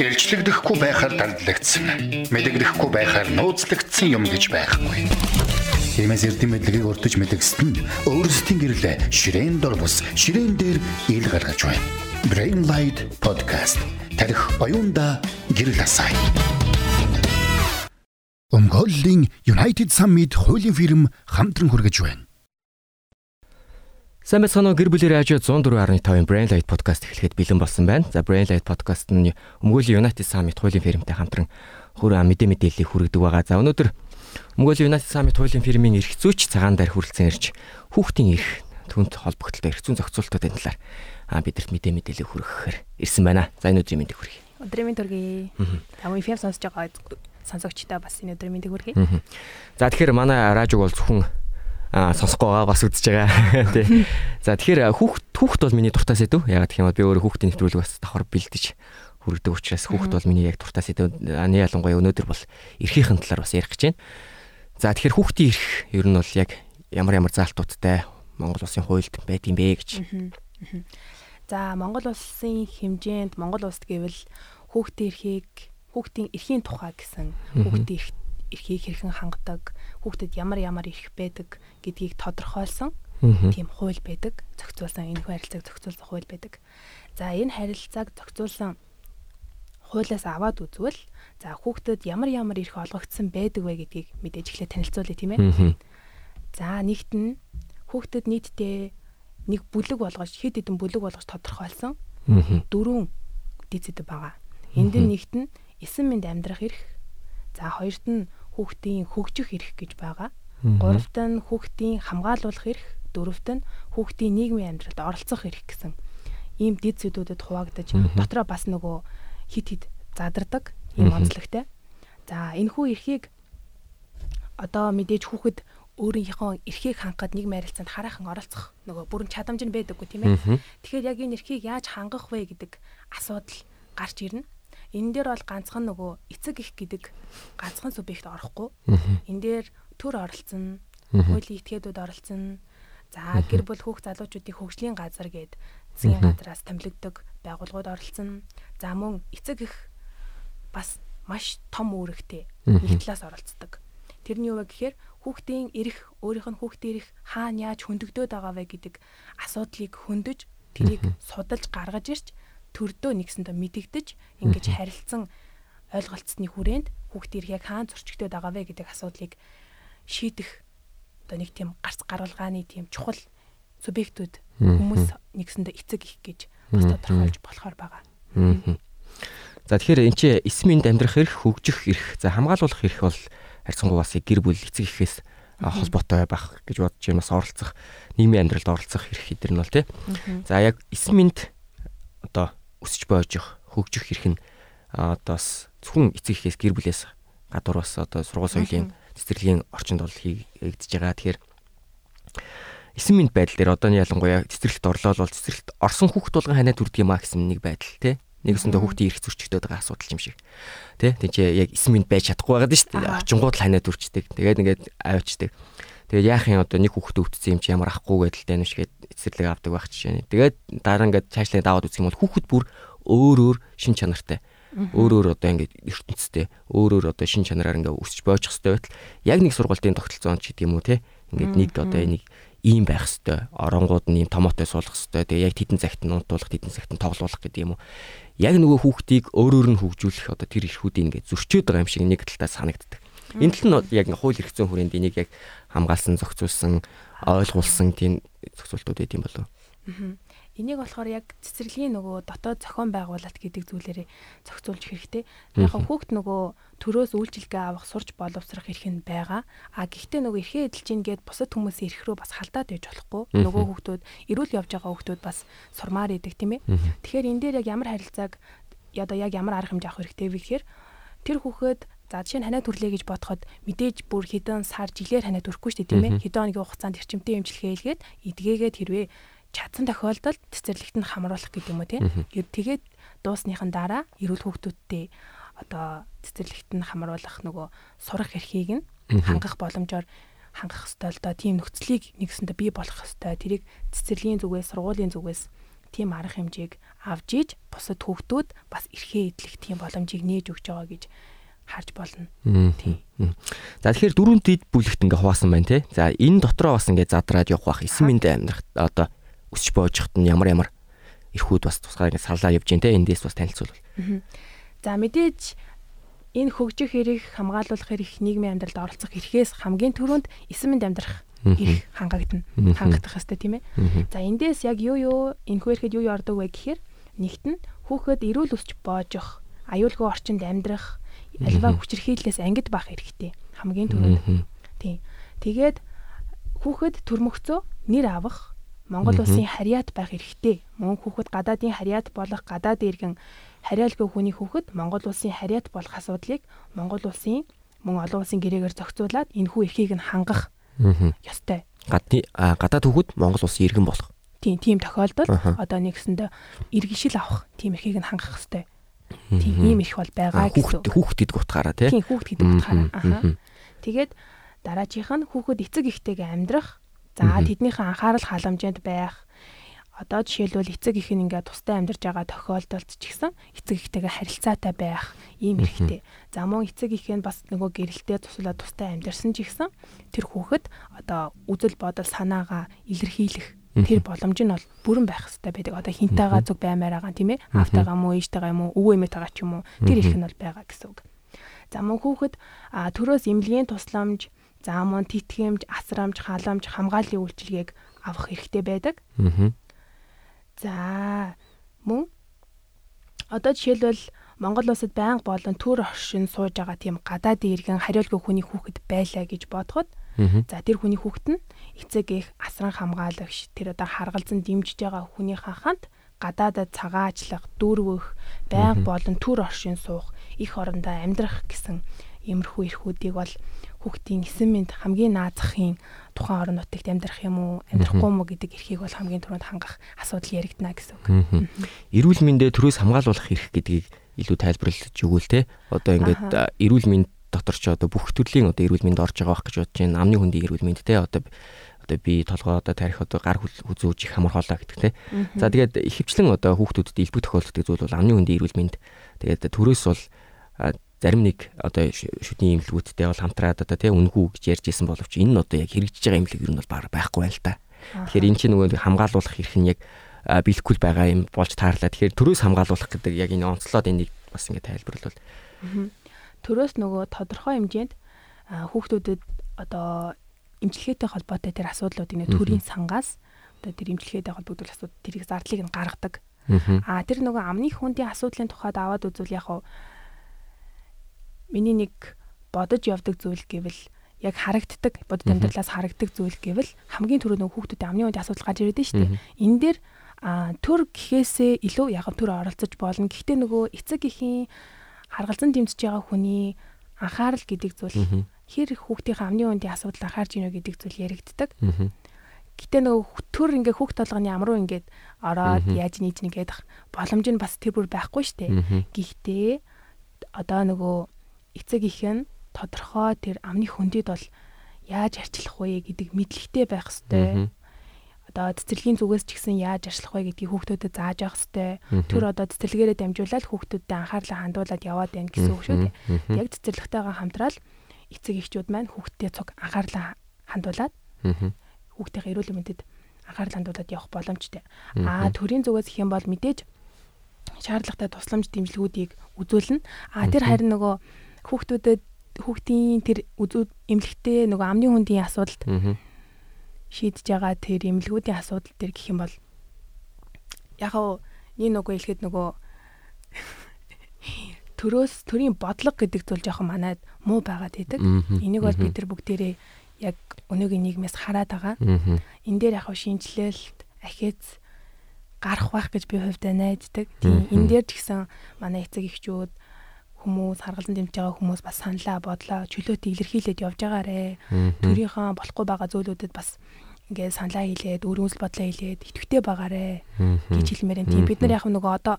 Илчлэгдэхгүй байхаар дандлагдсан. Мэдэгдэхгүй байхаар нууцлагдсан юм гэж байхгүй. Тиймээс эрдэм мэдлэгийг урдж мэдгэсэд нь өөрсдийн гэрлээ ширээн дор бус ширээн дээр ил гаргаж байна. Brain Light Podcast тарих оюунда гэрэл асаая. Өмгөөллийн United Summit хуулийн фирм хамтран хүргэж байна. Сайн байцгаана уу гэр бүлийн радио 104.5-ын Brain Light podcast эхлэхэд бэлэн болсон байна. За Brain Light podcast нь өмгөөлийн United Summit хуулийн фирмтэй хамтран хөрөө мэдээ мэдээллийг хүргэдэг байгаа. За өнөөдөр өмгөөлийн United Summit хуулийн фирмийн эрх зүйч цагаан дээр хүрэлцэн ирж хүүхдийн эрх түнт холбогдлоо эрх зүйн зохицуултуудын талаар бидэрт мэдээ мэдээлэл хүргэхээр ирсэн байна. За энэ өдрийн мэндийг хүргэе. Өдрийн мэнд хүргэе. Тамын FM сонсож байгаа сонсогчдоо бас энэ өдрийн мэндийг хүргэе. За тэгэхээр манай радиог бол зөвхөн а сонсохгүй байгаа бас үзэж байгаа тий. За тэгэхээр хүүхд хүүхд бол миний дуртай сэдв. Яг гэх юм бол би өөрөө хүүхдийн нэвтрүүлэг бас давхар бэлдэж хүргэдэг учраас хүүхд бол миний яг дуртай сэдв. Аны ялангуяа өнөөдөр бол эрхийн талаар бас ярих гэж байна. За тэгэхээр хүүхдийн эрх ер нь бол яг ямар ямар заалтуудтай Монгол улсын хуульд байдсан бэ гэж. За Монгол улсын хэмжээнд Монгол улсд гэвэл хүүхдийн эрхийг хүүхдийн эрхийн тухай гэсэн хүүхдийн эрх эрхийг хэрхэн хангадаг, хүүхдэд ямар ямар эрх байдаг гэдгийг тодорхойлсон тийм хууль байдаг. Зохицуулсан энэ харилцааг зохицуулсан хууль байдаг. За энэ харилцааг зохицуулсан хуулиас аваад үзвэл за хүүхдэд ямар ямар эрх олгогдсон байдаг вэ гэдгийг мэдээж эхлээд танилцуулъя тийм ээ. За нэгт нь хүүхдэд нийтдээ нэг бүлэг болгож хэд хэдэн бүлэг болгож тодорхойлсон дөрвөн дизэд байгаа. Энд нэгт нь эсэн мэнд амьдрах эрх. За хоёрт нь хүүхдийн хөгжих эрх гэж байгаа. Гуравт нь хүүхдийн хамгаалуулах эрх, дөрөвт нь хүүхдийн нийгмийн амьдралд оролцох эрх гэсэн ийм дэд зүйлүүдэд хуваагдаж дотроо бас нөгөө хит хит задардаг ийм онцлогтой. За энэ хүү эрхийг одоо мэдээж хүүхэд өөрийнхөө эрхийг хангахад нэг марилцаанд хараахан оролцох нөгөө бүрэн чадамж нь байдаггүй тийм ээ. Тэгэхээр яг энэ эрхийг яаж хангах вэ гэдэг асуудал гарч ирнэ. Энэ дээр бол ганцхан нөгөө эцэг их гэдэг ганцхан субъект орохгүй. Энэ дээр төр оролцсон, хуулийн этгээдүүд оролцсон. За гэр бүл хүүхд залуучуудын хөгжлийн газар гээд засгийн газраас томилогддог байгууллагууд оролцсон. За мөн эцэг их бас маш том үүрэгтэй нэг талаас оролцдог. Тэрний юу вэ гэхээр хүүхдийн эрх, өөрийнх нь хүүхдийн эрх хаана яаж хөндөгдөд байгаа вэ гэдэг асуудлыг хөндөж тэрийг судалж гаргаж ирч төрдөө нэгсэндээ мэдэгдэж ингэж харилцсан ойлголцсны хүрээнд хүүхдийн яг хаан зөрчигдөд байгаа вэ гэдэг асуудлыг шийдэх одоо нэг тийм гарц гаргалгааны тийм чухал субъектүүд хүмүүс нэгсэндээ эцэг их гэж бас тодорхойлж болохоор байгаа. За тэгэхээр эн чинь эсминд амьдрах эрх, хөгжих эрх, за хамгаалуулах эрх бол харьцангуй бас гэр бүл эцэг ихээс холбоотой байх гэж бодож байна. Бас оролцох, нийгмийн амьдралд оролцох эрх хэдэр нь бол тий. За яг эсминд одоо өсөж боожих, хөгжих хэрэг нь одоо бас зөвхөн эцэг эхээс гэр бүлээс гадуур бас одоо сургууль соёлын цэцэрлэгийн орчинд бол хийгдэж байгаа. Тэгэхээр эсэм мэд байдал дээр одоо нь ялангуяа цэцэрлэгт орлоо бол цэцэрлэгт орсон хүүхд болгон ханаад үрдэг юм а гэсэн нэг байдал тий. Нэгсэндээ хүүхдийн эрх зөрчигдөд байгаа асуудал юм шиг. Тийм чи яг эсэм мэд байж чадахгүй байгаад шүү дээ. Очингууд л ханаад үрчдэг. Тэгээд ингээд авчдаг. Тэгээд яах юм одоо нэг хүүхэд өвдсөн юм чи ямар ахгүй гэдэл тань шигээд эцэрлэг авдаг байх жишээ. Тэгээд дараа ингээд цаашлаа даваад үзэх юм бол хүүхэд бүр өөр өөр шин чанартай. Өөр өөр одоо ингээд ертөнцтэй өөр өөр одоо шин чанараар ингээд өсч бойчих хэвээр байтал яг нэг сургалтын тогтолцоон ч гэдэг юм уу те. Ингээд нэг одоо нэг ийм байх хэвээр оронгууд нь ийм томоотой суулгах хэвээр тэгээ яг тедэн цагт нь унтуулах тедэн цагт нь тоглуулах гэдэг юм уу. Яг нөгөө хүүхдийг өөрөөр нь хөгжүүлэх одоо тэр эрхүүдийг ингээд зөрчөөд байгаа юм шиг нэг талдаа санагддаг. Энэ тал нь яг хууль эрх зүйн хүрээнд энийг яг хамгаалсан, зохицуулсан, ойлгуулсан тийм зохицуултууд байт юм болов. Энийг болохоор яг цэцэрлэгийн нөгөө дотоод зохион байгуулалт гэдэг зүйлээрээ зохицуулж хэрэгтэй. Яг хүүхд нөгөө төрөөс үйлчилгээ авах, сурч боловсрох эрх нь байгаа. А гэхдээ нөгөө эрхээ эдэлж ийн гэд бусад хүмүүсийн эрх рүү бас халдаад байж болохгүй. Нөгөө хүүхдүүд эрүүл явж байгаа хүүхдүүд бас сурмаар идэг тийм ээ. Тэгэхээр энэ дээр яг ямар харилцааг одоо яг ямар арга хэмжээ авах хэрэгтэй вэ гэхээр тэр хүүхэд За жишээ нь ханаа төрлөө гэж бодоход мэдээж бүр хэдэн сар жилээр ханаа төрөхгүй шүү дээ тийм ээ. Хэдэн хоногийн хугацаанд эрчимтэй эмчилгээ хийлгээд эдгээгээд хэрвээ чадсан тохиолдолд цэцэрлэгт нь хамруулах гэдэг юм уу тийм. Тэгээд дуусныхан дараа эрүүл хүүхдүүдтэй одоо цэцэрлэгт нь хамруулах нөгөө сурах эрхийг нь хангах боломжоор хангах ёстой л доо тийм нөхцөлийг нэгсэндээ бий болох ёстой. Тэрийг цэцэрлэгийн зүгээс, сургуулийн зүгээс тийм арга хэмжээг авж иж бусад хүүхдүүд бас эрхээ эдлэх тийм боломжийг нээж өгч байгаа гэж харж болно. Тийм. За тэгэхээр дөрөв дид бүлэгт ингээ хуваасан байна те. За энэ дотроо бас ингээ задраад явах бах эсэм мэндэ амьдрах одоо өсч боож хат нь ямар ямар эрхүүд бас тусгай ингээ сарлаа явж гин те эндээс бас танилцуул. За мэдээж энэ хөгжих эрх хамгаалуулах эрх нийгмийн амьдралд оролцох эрхээс хамгийн түрүүнд эсэм мэнд амьдрах эрх хангагдана. Хангагдах хэвээр тийм ээ. За эндээс яг юу юу энэ хөрхэд юу юу ордог вэ гэхээр нэгт нь хүүхэд эрүүл өсч боожох, аюулгүй орчинд амьдрах, альва хүчирхийллээс ангид байх хэрэгтэй. Хамгийн түрүүнд. Тийм. Тэгээд хүүхэд төрмөгцөө нэр авах Монгол улсын харьяат байх хэрэгтэй. Мөн хүүхэд гадаадын харьяат болох гадаад иргэн хариалгүй хүний хүүхэд Монгол улсын харьяат болох асуудлыг Монгол улсын мөн олон улсын гэрээгээр зохицуулаад энэ хүү эрхийг нь хангах ёстой. Гадны гадаад хүүхэд Монгол улсын иргэн болох. Тийм, тийм тохиолдолд одоо нэгсэндээ иргэншил авах тийм эрхийг нь хангах ёстой. Тийм ийм их бол байгаа гэсэн. Хүүхэд идэх утгаараа тий. Тийм хүүхэд идэх утгаараа. Аха. Тэгээд дараагийнх нь хүүхэд эцэг ихтэйгээ амьдрах. За тэднийхэн анхаарал халамжинд байх. Одоо жишээлбэл эцэг их нь ингээд тустай амьдарч байгаа тохиолдолд ч гэсэн эцэг ихтэйгээ харилцаатай байх ийм хэрэгтэй. За мөн эцэг их нь бас нөгөө гэрэлтэй тусуулаад тустай амьдарсан ч гэсэн тэр хүүхэд одоо үзэл бодол санаагаа илэрхийлэх Тэр боломж нь бол бүрэн байх хэрэгтэй байдаг. Одоо хинтайгаа зүг баймаар байгаа тийм ээ. Аавтайгаа мó ээжтэйгаа юм уу, өвөө эмээтэйгаа ч юм уу. Тэр их нь бол байгаа гэсэн үг. За мөн хүүхэд төрөөс эмнэлгийн тусламж, за мөн тэтгэмж, асрамж, халамж, хамгааллын үйлчилгээг авах хэрэгтэй байдаг. За мөн одоо жишээлбэл Монгол улсад байнга болон төр оршин сууж байгаа тийм гадаад иргэн хариулгүй хүний хүүхэд байлаа гэж бодоход За тэр хүний хүүхэд нь эцэг их асран хамгаалагч тэр одоо харгалзан дэмжиж байгаа хүнийхээ ханд гадаадад цагаачлах, дүүргөх, байнга болон төр оршин суух, их орондоо амьдрах гэсэн иймэрхүү эрхүүдийг бол хүүхдийн эсэм мэд хамгийн наазахын тухайн орон нутагт амьдрах юм уу, амьдрахгүй юм уу гэдэг эрхийг бол хамгийн түрүүнд хангах асуудал яригдана гэсэн үг. Эрүүл мэндэ төрөөс хамгаалуулах эрх гэдгийг илүү тайлбарлаж өгөөл те. Одоо ингээд эрүүл мэнд дотор ч одоо бүх төрлийн одоо эрүүл мэнд орж байгаа байх гэж бодож байна. Амны хүндийн эрүүл мэнд те одоо одоо би толгой одоо тарих одоо гар хүзүүж их амар хоолой гэдэг те. За тэгээд ихэвчлэн одоо хүүхдүүдэд илбэг тохиолддог зүйл бол амны хүндийн эрүүл мэнд тэгээд төрөөс бол зарим нэг одоо шүдний имлгүүдтэй бол хамтраад одоо тий үнгүү гэж ярьж исэн боловч энэ нь одоо яг хэрэгжиж байгаа имлэг ер нь бол байхгүй байл та. Тэгэхээр эн чинь нөгөө хамгаалуулах хэрэг нь яг бэлэхгүй байгаа юм болж таарлаа. Тэгэхээр төрөөс хамгаалуулах гэдэг яг энэ онцлоод энийг бас ингэ тайлбарлавал төрөөс нөгөө тодорхой хэмжээнд хүүхдүүдэд одоо эмчилгээтэй холбоотой тэр асуудлуудыг төрийн сангаас одоо тэр эмчилгээтэй холбогдвол асуудал тэрийг зардлыг нь гаргадаг. Аа тэр нөгөө амны хүндийн асуудлын тухайд аваад үзвэл яг хав миний нэг бодож явдаг зүйл гэвэл яг харагддаг бодит амьдралаас харагддаг зүйл гэвэл хамгийн түрүү нөгөө хүүхдүүдийн амны хүндийн асуудал гарч ирээд шүү дээ. Энэ дээр төр гэхээсээ илүү яг төр оролцож болно. Гэхдээ нөгөө эцэг эхийн харгалзан дэмжиж байгаа хүний анхаарал гэдэг зүйл хэр хүүхдийн амны үндийн асуудал анхаарч ийнө гэдэг зүйл яригддаг. Гэтэ нөгөө төр ингээ хүүхд толгоны ам руу ингээд ороод яаж нийж нэгээд боломж нь бас тэр бүр байхгүй штэ. Гэхдээ одоо нөгөө эцэг их нь тодорхой тэр амны хөндөд бол яаж арчлах вэ гэдэг мэдлэгтэй байх хэвээр одоо цэцэрлэгийн зүгээс ч гэсэн яаж ажиллах вэ гэдгийг хүүхдүүдэд зааж явах хэрэгтэй. Тэр одоо цэцэрлэгээрээ дамжуулаад хүүхдүүдэд анхаарлаа хандуулад яваад байна гэсэн үг шүү дээ. Яг цэцэрлэгтэйгээ хамтраад эцэг эхчүүд маань хүүхдтэй цуг анхаарлаа хандуулад хүүхдийн эрүүл мэндэд анхаарал хандуулад явах боломжтой. Аа төрийн зүгээс их юм бол мэдээж шаардлагатай тусламж дэмжлэгүүдийг үзүүлнэ. Аа тэр харин нөгөө хүүхдүүдэд хүүхдийн тэр эмнэлэгтэй нөгөө амны хүндийн асуудалд шийдэж байгаа тэр эмнэлгүүдийн асуудал төр гэх юм бол яг нь нэг нөгөө хэлэхэд нөгөө төрөөс төрийн бодлого гэдэг зүйл жоохон манайд муу байгаад байдаг. Энийг бол бид нар бүгдээрээ яг өнөөгийн нийгмээс хараад байгаа. Энэ дээр яг шинжилэлт ахиц гарах байх гэж би хувьдаа найддаг. Тийм энэ дээр ч гэсэн манай эцэг эхчүүд хүмүүс харгалзан дэмж байгаа хүмүүс бас саналаа бодлоо чөлөөтэй илэрхийлээд явж байгаарэ. Төрийнхөө болохгүй байгаа зүйлүүдэд бас ингээд саналаа хийлээд өөрөөс бодлоо хийлээд итгэвтэй байгаарэ гэж хэлмээр юм. Тийм бид нар яг нөгөө одоо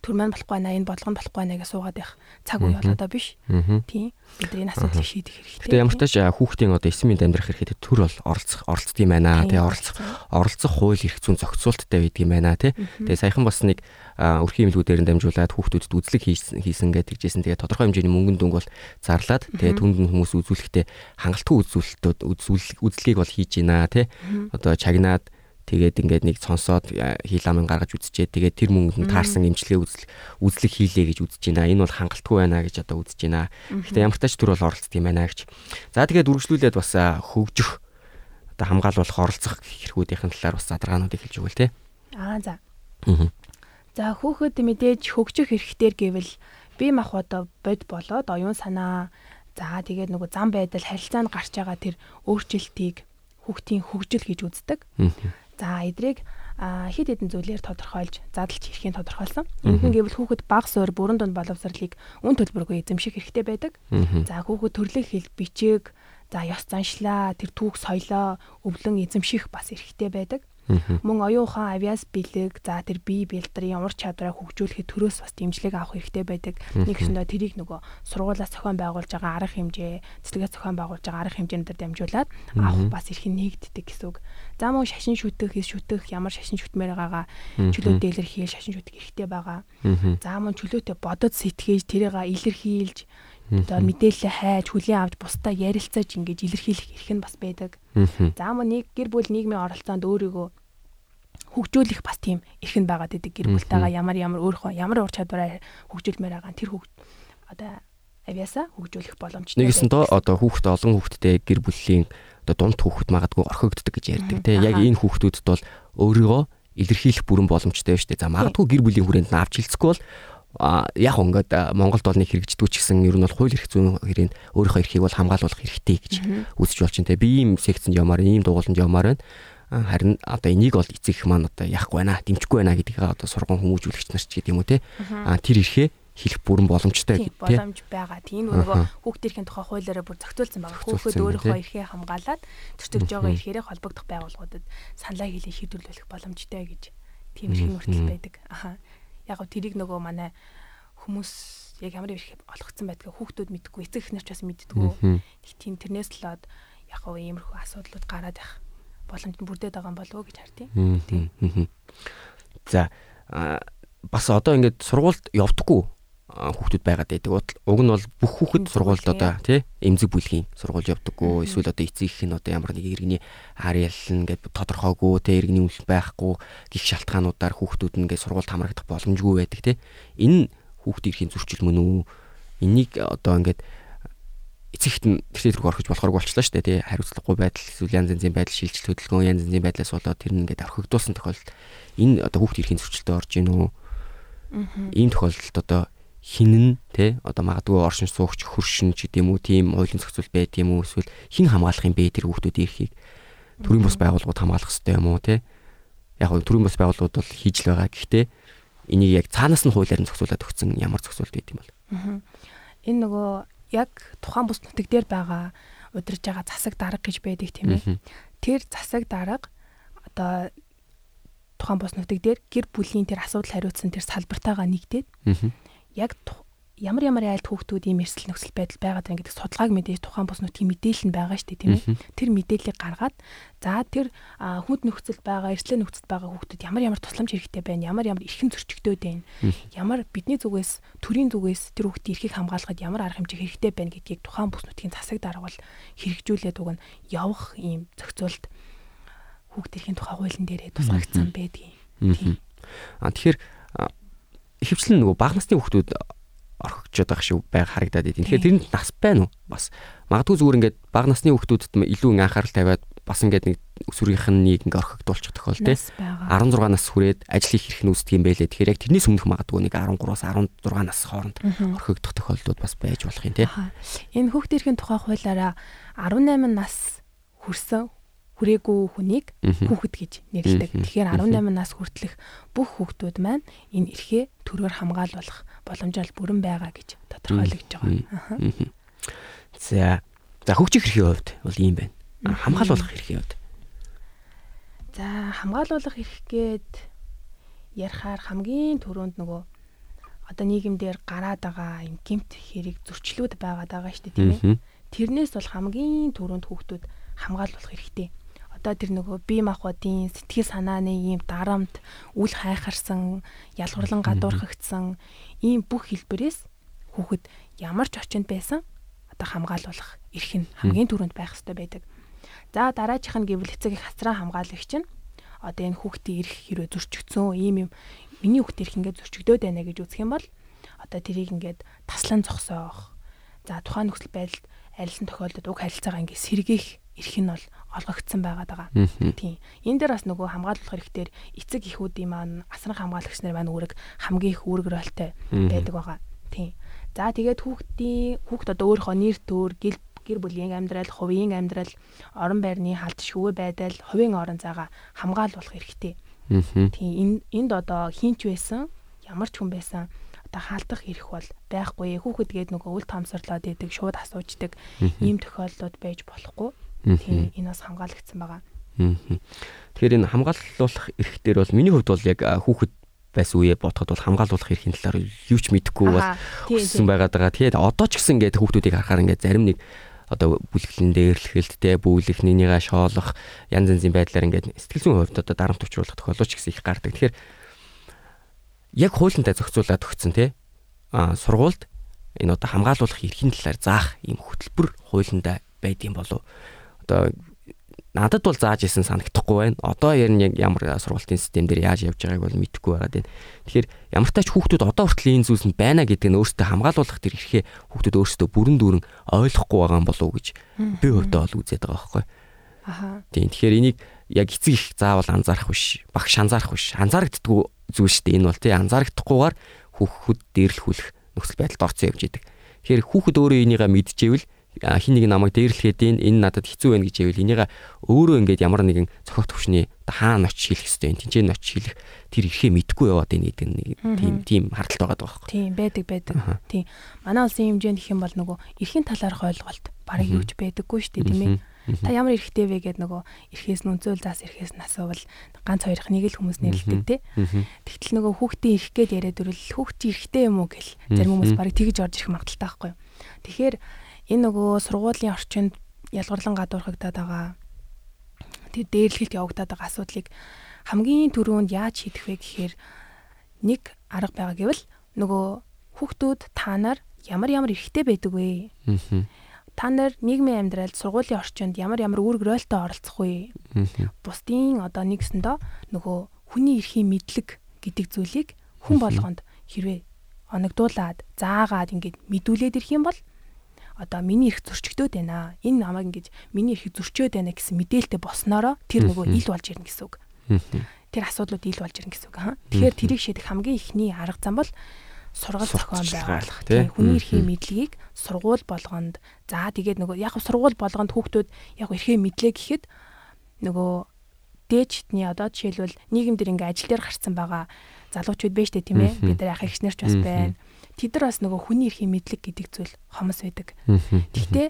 төр маань болохгүй байна энэ бодлого нь болохгүй байна гэж суугаад байх цаг үе бол одоо биш. Тийм. Бидний асуудлыг шийдэх хэрэгтэй. Гэтэ ямар ч тач хүүхдийн одоо эсмийн амьдрах хэрэгтэй төр бол оролцох оролцдог юм байна тий оролцох оролцох хууль эрх зүйн зохицуулттай байдаг юм байна тий. Тэгээ саяхан бас нэг өрхийн имлгүүдээр нь дамжуулаад хүүхдүүдэд үзлэг хийсэн гэдэг тэгжсэн. Тэгээ тодорхой хэмжээний мөнгөн дүнг бол зарлаад тэгээ түнд нь хүмүүс үзүүлэхдээ хангалтгүй үзүүлэлтүүд үзлэгийг бол хийж байна тий. Одоо чагнаад Тэгээд ингээд нэг сонсоод хил амын гаргаж үзчихээ. Тэгээд тэр мөнгөнд таарсан имчилгээ үзэл үзлэг хийлээ гэж үзэж байна. Энэ бол хангалтгүй байна гэж одоо үзэж байна. Гэхдээ ямар тач төр бол оролцдог юм байна гэж. За тэгээд үргэлжлүүлээд бас хөгжих одоо хамгаалуулах оролцох хэрэгүүдийн талаар бас задрагаануудыг хэлж өгвөл тээ. Аа за. За хүүхэд мэдээж хөгжих хэрэгтэр гэвэл бие махбод бод болоод оюун санаа за тэгээд нөгөө зам байдал харилцаанд гарч байгаа тэр өөрчлөлтийг хүүхдийн хөгжил гэж үздэг. За эдрийг хэд хэдэн зүйлээр тодорхойлж задлж хэрхэн тодорхойлсон. Ингэн гэвэл хүүхэд баг суур бүрэн дунд боловсролыг үн төлбөргүй эзэмших хэрэгтэй байдаг. За хүүхэд төрлөх хэл бичиг за ёс заншлаа тэр түүх соёлоо өвлөн эзэмших бас эрхтэй байдаг. Мөн оюун ухаан авиас бэлэг за тэр бие бэлтрийн ур чадвараа хөгжүүлэхэд төрөөс бас дэмжлэг авах хэрэгтэй байдаг. Нэг гэсэндээ тэрийг нөгөө сургуулаас зохион байгуулж байгаа арга хэмжээ, цэцлэгээс зохион байгуулж байгаа арга хэмжээнд дамжуулаад авах бас эрх нэгддэг гэсэн үг. За мөн шашин шүтэх, хис шүтэх, ямар шашин шүтмээр байгаагаа чөлөөтэй илэрхийл шашин шүтэх хэрэгтэй байгаа. За мөн чөлөөтэй бодож сэтгэж тэрийг илэрхийлж одоо мэдээлэл хайж хүлээн авч бусдаа ярилцаж ингэж илэрхийлэх эрх нь бас байдаг. За мөн нэг гэр бүл нийгмийн оролцоонд өөрийгөө хөгжүүлэх бас тийм эрх нь байгаад идэг гэр бүлтэйгээ ямар ямар өөрөө ямар ур чадвараа хөгжүүлмээр байгаа тэр хөг одоо авиасаа хөгжүүлэх боломжтой. Нэгсэн доо одоо хүүхэд олон хүүхэдтэй гэр бүлийн одоо дунд хүүхэд магадгүй орхигддаг гэж ярьдаг тийм яг энэ хүүхдүүдэд бол өөрийгөө илэрхийлэх бүрэн боломжтой шүү дээ. За магадгүй гэр бүлийн хүрээнд нь авч хэлцэхгүй бол яг ингээд Монголд бол нэг хэрэгждэг ч гэсэн ер нь бол хууль эрх зүйн хэрэг өөрийнхөө эрхийг бол хамгаалуулах хэрэгтэй гэж үзэж болж байна те. Би ийм секцэнд явмаар ийм дугууланд явмаар байна. Харин одоо энийг бол эцэг маань одоо яахгүй байна дэмжихгүй байна гэдгийг одоо сургууль хүмүүжүүлэгч нар ч гэдэг юм уу те. А тэр эрхээ хэлэх бүрэн боломжтой гэдэг тийм боломж байгаа. Тийм нөгөө хүүхдийн тухай хуулиараа бүр зохицуулсан байгаа. Хүүхэд өөрийнхөө эрхээ хамгаалаад төртөж байгаа эрхээрээ холбогдох байгууллагуудад саналаа хийлээ шийдвэрлэх боломжтой гэж. Тийм эрхийн хүртэл байдаг. Аха. Яг тэрийг нөгөө манай хүмүүс яг ямар эрх олгогдсон байдгаа хүүхдүүд мэдгүй эцэг эхнэр ч бас мэддэггүй. Их тийм тэрнээс л од яг го иймэрхүү асуудлууд гараад байх боломж нь бүрдээд байгаа юм болов уу гэж хардیں۔ За бас одоо ингээд сургуульд явдаггүй хүүхдүүд байгаад байдаг. Уг нь бол бүх хүүхэд сургуульд одоо тий эмзэг бүлгийн сургууль явдаггүй. Эсвэл одоо эцэг их нь одоо ямар нэг иргэний харьяал ингээд тодорхойгүй тий иргэний үйл байхгүй гих шалтгаануудаар хүүхдүүд нь ингээд сургуульд хамрагдах боломжгүй байдаг тий. Энэ хүүхдийн эрхийн зөрчил мөн үү? Энийг одоо ингээд эцэгт нь тэртээ рүү орхиж болохоор болчлаа шүү дээ тий хариуцлагагүй байдал эсвэл янз янзын байдал шилжилт хөдөлгөөн янз янзын байдлаас болоод тэр нь ингээд орхигдуулсан тохиолдолд энэ одоо хүүхд төрхийн зөрчилдөд орж ийн үү ийм тохиолдолд одоо хин нь тий одоо магадгүй оршин суугч хөршин ч гэдэм үү тийм хуулийн зохицуул байд юм уу эсвэл хин хамгаалах юм бэ тэр хүүхдүүдийн эрхийг төрийн бус байгууллагууд хамгаалах хэрэгтэй юм уу тий яг нь төрийн бус байгууллагууд бол хийж л байгаа. Гэхдээ энийг яг цаанаас нь хуулиар нь зохицуулаад өгсөн ямар зохицуулт байд юм бол. Энэ нөгөө яг тухайн бус нутаг дээр байгаа удирж байгаа засаг дарга гэж байдаг тийм ээ. Тэр засаг дарга одоо тухайн бус нутаг дээр гэр бүлийн тэр асуудал хариуцсан тэр салбартаагаа нэгдээд яг ямар ямар айлт хүүхдүүд ийм эрсдэл нөхцөл байдал байгаад байна гэдэг судалгааг мэдээж тухайн бус нутгийн мэдээлэл нь байгаа шүү дээ тийм ээ. Тэр мэдээллийг гаргаад за тэр хүнд нөхцөл байгаа, эрсдэл нөхцөл байгаа хүүхдүүд ямар ямар тусламж хэрэгтэй байна, ямар ямар эрхэм зөрчигдөөд байна. Ямар бидний зүгээс, төрийн зүгээс тэр хүүхдийн эрхийг хамгаалахад ямар арга хэмжээ хэрэгтэй байна гэдгийг тухайн бус нутгийн засаг дарга хэрэгжүүлээд уг нь явах ийм зохицуулт хүүхдийн тухай хуулийн дээрээ тусгагдсан байдгийг. А тэгэхээр ихэвчлэн нөгөө бага насны хүүхдүүд орхигчод байх шиг байг харагдаад идэв. Тэгэхээр тэрэнд нас байна уу? Бас магадгүй зүгээр ингээд бага насны хүүхдүүдэд илүү анхаарал тавиад бас ингээд нэг өсвөрийнх нь нэг ингээд орхигдуулчих тохиол те 16 нас хүрээд ажил хийх хэрэг нь үүсдэг юм байлээ. Тэгэхээр яг тэрнээс өмнөх магадгүй нэг 13-аас 16 нас хооронд орхигдох тохиолдлууд бас байж болох юм те. Энэ хүүхдийн тухай хуулиараа 18 нас хүрсэн хүрээгүй хүнийг хүүхэд гэж нэрлэдэг. Тэгэхээр 18 нас хүртэлх бүх хүүхдүүд маань энэ эрхээ төрөөр хамгаалуулах боломжтой бүрэн байгаа гэж тодорхойлогдож байгаа. За. За хөгжих эрхийн хувьд бол ийм байна. Хамгаалуулах эрхийн хувьд. За хамгаалуулах эрхгээд ярихаар хамгийн түрүүнд нөгөө одоо нийгэмдэр гараад байгаа юм гэмт хэрэг зөрчлүүд байгаад байгаа шүү дээ тийм ээ. Тэрнээс бол хамгийн түрүүнд хүүхдүүд хамгаалуулах хэрэгтэй. Одоо тэр нөгөө бие махбодын сэтгэл санааны ийм дарамт, үл хайхарсан, ялгарлан гадуурхагдсан ийм бүх хэлбэрээс хүүхэд ямар ч орчинд байсан одоо хамгаалуулах эрх нь хамгийн түрүүнд байх хэрэгтэй байдаг. За дараачих нь гэвэл эцэг их хацраа хамгаалагч нь одоо энэ хүүхдийн эрх хэрэг зөрчигдсөн ийм юм миний хүүхд эрх ингээд зөрчигдөөд байна гэж үзэх юм бол одоо тэрийг ингээд таслан зогсоох. За тухайн нөхцөл байдалд арилсан тохиолдолд уг харилцаагаа ингээд сэргээх эрх нь бол олгогдсон байгаад байгаа. Тийм. Энэ дээр бас нөгөө хамгаалуулах хэрэгтэр эцэг эхүүдийн маань асран хамгаалагч нар маань үүрэг хамгийн их үүрэг ролтой байдаг байгаа. Тийм. За тэгээд хүүхдийн хүүхд одоо өөрийнхөө нэр төр гэл гэр бүлийн амьдрал, хувийн амьдрал, орон байрны халд шивүү байдал, хувийн орон зайгаа хамгаалуулах хэрэгтэй. Тийм энд одоо хинч байсан, ямар ч хүн байсан одоо хаалдах эрх бол байхгүй. Хүүхэд гээд нөгөө үл томсорлоод идэг, шууд асууждаг ийм тохиолдлууд байж болохгүй. Тийм энэ бас хамгаалагдсан байгаа. Тэгэхээр энэ хамгаалуулах эрх дээр бол миний хувьд бол яг хүүхэд байсан үе бодоход бол хамгаалуулах эрхийн талаар юу ч мэдэхгүй бол өссөн байгаад байгаа. Тэгээд одоо ч гэсэн ингээд хүүхдүүдийг харахаар ингээд зарим нэг одоо бүлэглэн дээрлэхэлт те бүүлэх нэгнийгээ шоолох янз янзын байдлаар ингээд сэтгэл зүйн хувьд одоо дарамт учруулах тохиолдол ч гэсэн их гардаг. Тэгэхээр яг хуулиндаа зохицуулаад өгсөн те а сургуульд энэ одоо хамгаалуулах эрхийн талаар заах ийм хөтөлбөр хуулиндаа байдсан болов одоо надад бол зааж исэн санагдахгүй байна. Одоо яг яг ямар сургалтын систем дээр яаж явж байгааг бол мэдэхгүй байгаад байна. Тэгэхээр ямар тач хүүхдүүд одоо хүртэл энэ зүйлс нь байна гэдэг нь өөртөө хамгаалуулах тэр эрхээ хүүхдүүд өөрсдөө бүрэн дүүрэн ойлгохгүй байгаа юм болов уу гэж би хувьдаа бол үзээд байгаа байхгүй. Аха. Тийм. Тэгэхээр энийг яг эцэг их заавал анзаарах биш, багш анзаарах биш. Анзаарагддгүй зүйл шүү дээ. Энэ бол тий анзаарагдахгүйгээр хүүхэд дээрлэхүүлэх нөхцөл байдалд орцсон явж идэг. Тэгэхээр хүүхэд өөрөө энийгээ мэдчихэвэл хин нэг намайг дээрлэхэд энэ надад хэцүү байна гэж ивэл энийг өөрөө ингээд ямар нэгэн цохох төвшний хаана очиж хэлэх хэвтэй энэ тэнцэн очиж хэлэх тэр ихээ мэдгүй яваад энэ гэдэг нэг тийм тийм хардталт байгаа байхгүй. Тийм байдаг байдаг. Тийм. Манай улсын хэмжээнд их юм бол нөгөө эрхийн талаарх ойлголт барыг юуч байдаггүй шүү дээ тийм ээ. Та ямар эрхтэй вэ гэд нөгөө эрхээс нь үнцөл заас эрхээс нь асуувал ганц хоёрх нэг л хүмүүс нэрлдэг те. Тэгтэл нөгөө хүүхдийн эрх гээд яриад өрөл хүүхдийн эрхтэй юм уу гэл зарим хүмүүс барыг тэгж орж ирэх магадaltaй байхгүй. Тэгэхээр энэ нөгөө сургуулийн орчинд ялгарлан гадуурхагдаад байгаа тэр дээрлэхэлт явагдаад байгаа асуудлыг хамгийн түрүүнд яаж шийдэх вэ гэхээр нэг арга байгаа гэвэл нөгөө хүүхдүүд та нар ямар ямар эрхтэй байдаг вэ? Та нар нийгмийн амьдралд сургуулийн орчинд ямар ямар үүрэг ролтой оролцох вэ? Бусдын одоо нэгсэндөө нөгөө хүний эрхийн мэдлэг гэдэг зүйлийг хүн болгонд хэрвээ оногдуулад заагаад ингээд мэдүүлээд ирэх юм бол одоо миний эрх зөрчигдөөд байна. Энэ намайг ингэж миний эрхийг зөрчөөд байна гэсэн мэдээлэлтэй болсноороо тэр нөгөө ил болж ирнэ гэсэн үг. Тэр асуудлууд ил болж ирнэ гэсэн үг. Тэгэхээр тэрийг шийдэх хамгийн ихний арга зам бол сургал зохион байгуулах тийм хүний эрхийн мэдлэгийг сургууль болгонд. За тэгээд нөгөө яг сургууль болгонд хүүхдүүд яг эрхээ мэдлээ гэхэд нөгөө дээжтний одоо жишээлбэл нийгэм дээр ингээ ажил дээр гарцсан байгаа залуучууд байж тээ тийм ээ. Бид нар ах ихснэр ч бас байна тэд нар бас нөгөө хүний эрхийн мэдлэг гэдэг зүйл хомос байдаг. Гэхдээ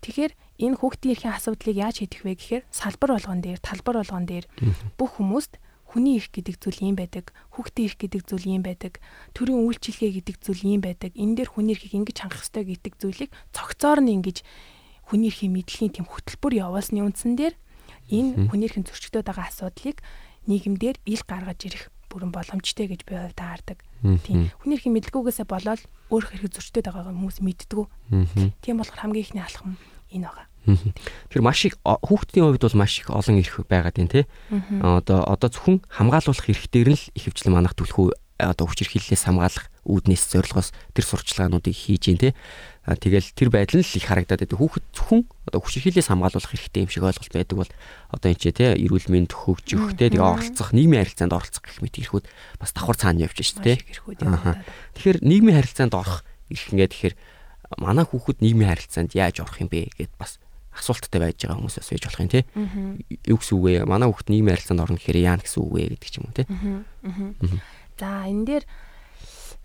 тэгэхээр энэ хүүхдийн эрхийн асуудлыг яаж шийдэх вэ гэхээр салбар болгон дээр, талбар болгон дээр бүх хүмүүст хүний эрх гэдэг зүйл юм байдаг. Хүүхдийн эрх гэдэг зүйл юм байдаг. Төрийн үйлчилгээ гэдэг зүйл юм байдаг. Энэ дээр хүний эрхийг ингэж хангах ёстой гэдэг зүйлийг цогцоор нь ингэж хүний эрхийн мэдлэгийн тэм хөтөлбөр явуулсны үндсэн дээр энэ хүний эрхийн зөрчигдөд байгаа асуудлыг нийгэмдэр ил гаргаж ирэх бүрэн боломжтой гэж би хувьд таардаг. Тийм. Хүний эрхийн мэдлгүүгээсээ болоод өөр хэрэг зөрчдөд байгаа хүмүүс мэддгүү. Тийм болохоор хамгийн ихний алхам энэ байгаа. Тэгэхээр маш их хүүхдийн хувьд бол маш их олон эрх байгаад байна тий. Одоо одоо зөвхөн хамгаалуулах эрхтэр нь л их хвчлэн манах түлхүү одоо хүч хэрхлэлээс хамгаалах үүднээс зорилгоос тэр сурчлагаануудыг хийж гин тий. Тэгэл тэр байдал нь л их харагдаад байдаг. Хүүхэд зөвхөн одоо хүч хэрхлэлээс хамгаалуулах хэрэгтэй юм шиг ойлголт байдаг бол одоо энэ ч тий эрүүл мэнд хөгжих тий тэгээ оролцох нийгмийн харилцаанд оролцох гэх мэт эрхүүд бас давхар цаана явж шít тий. Тэгэхээр нийгмийн харилцаанд орох эрх ингээд тэгэхээр манай хүүхэд нийгмийн харилцаанд яаж орох юм бэ гэд бас асуулттай байж байгаа хүмүүс бас байж болох юм тий. Юу гэсэн үг вэ? Манай хүүхэд нийгмийн харилцаанд орно гэхээр яа гэсэн үг вэ гэдэг ч юм уу тий. За энэ дээр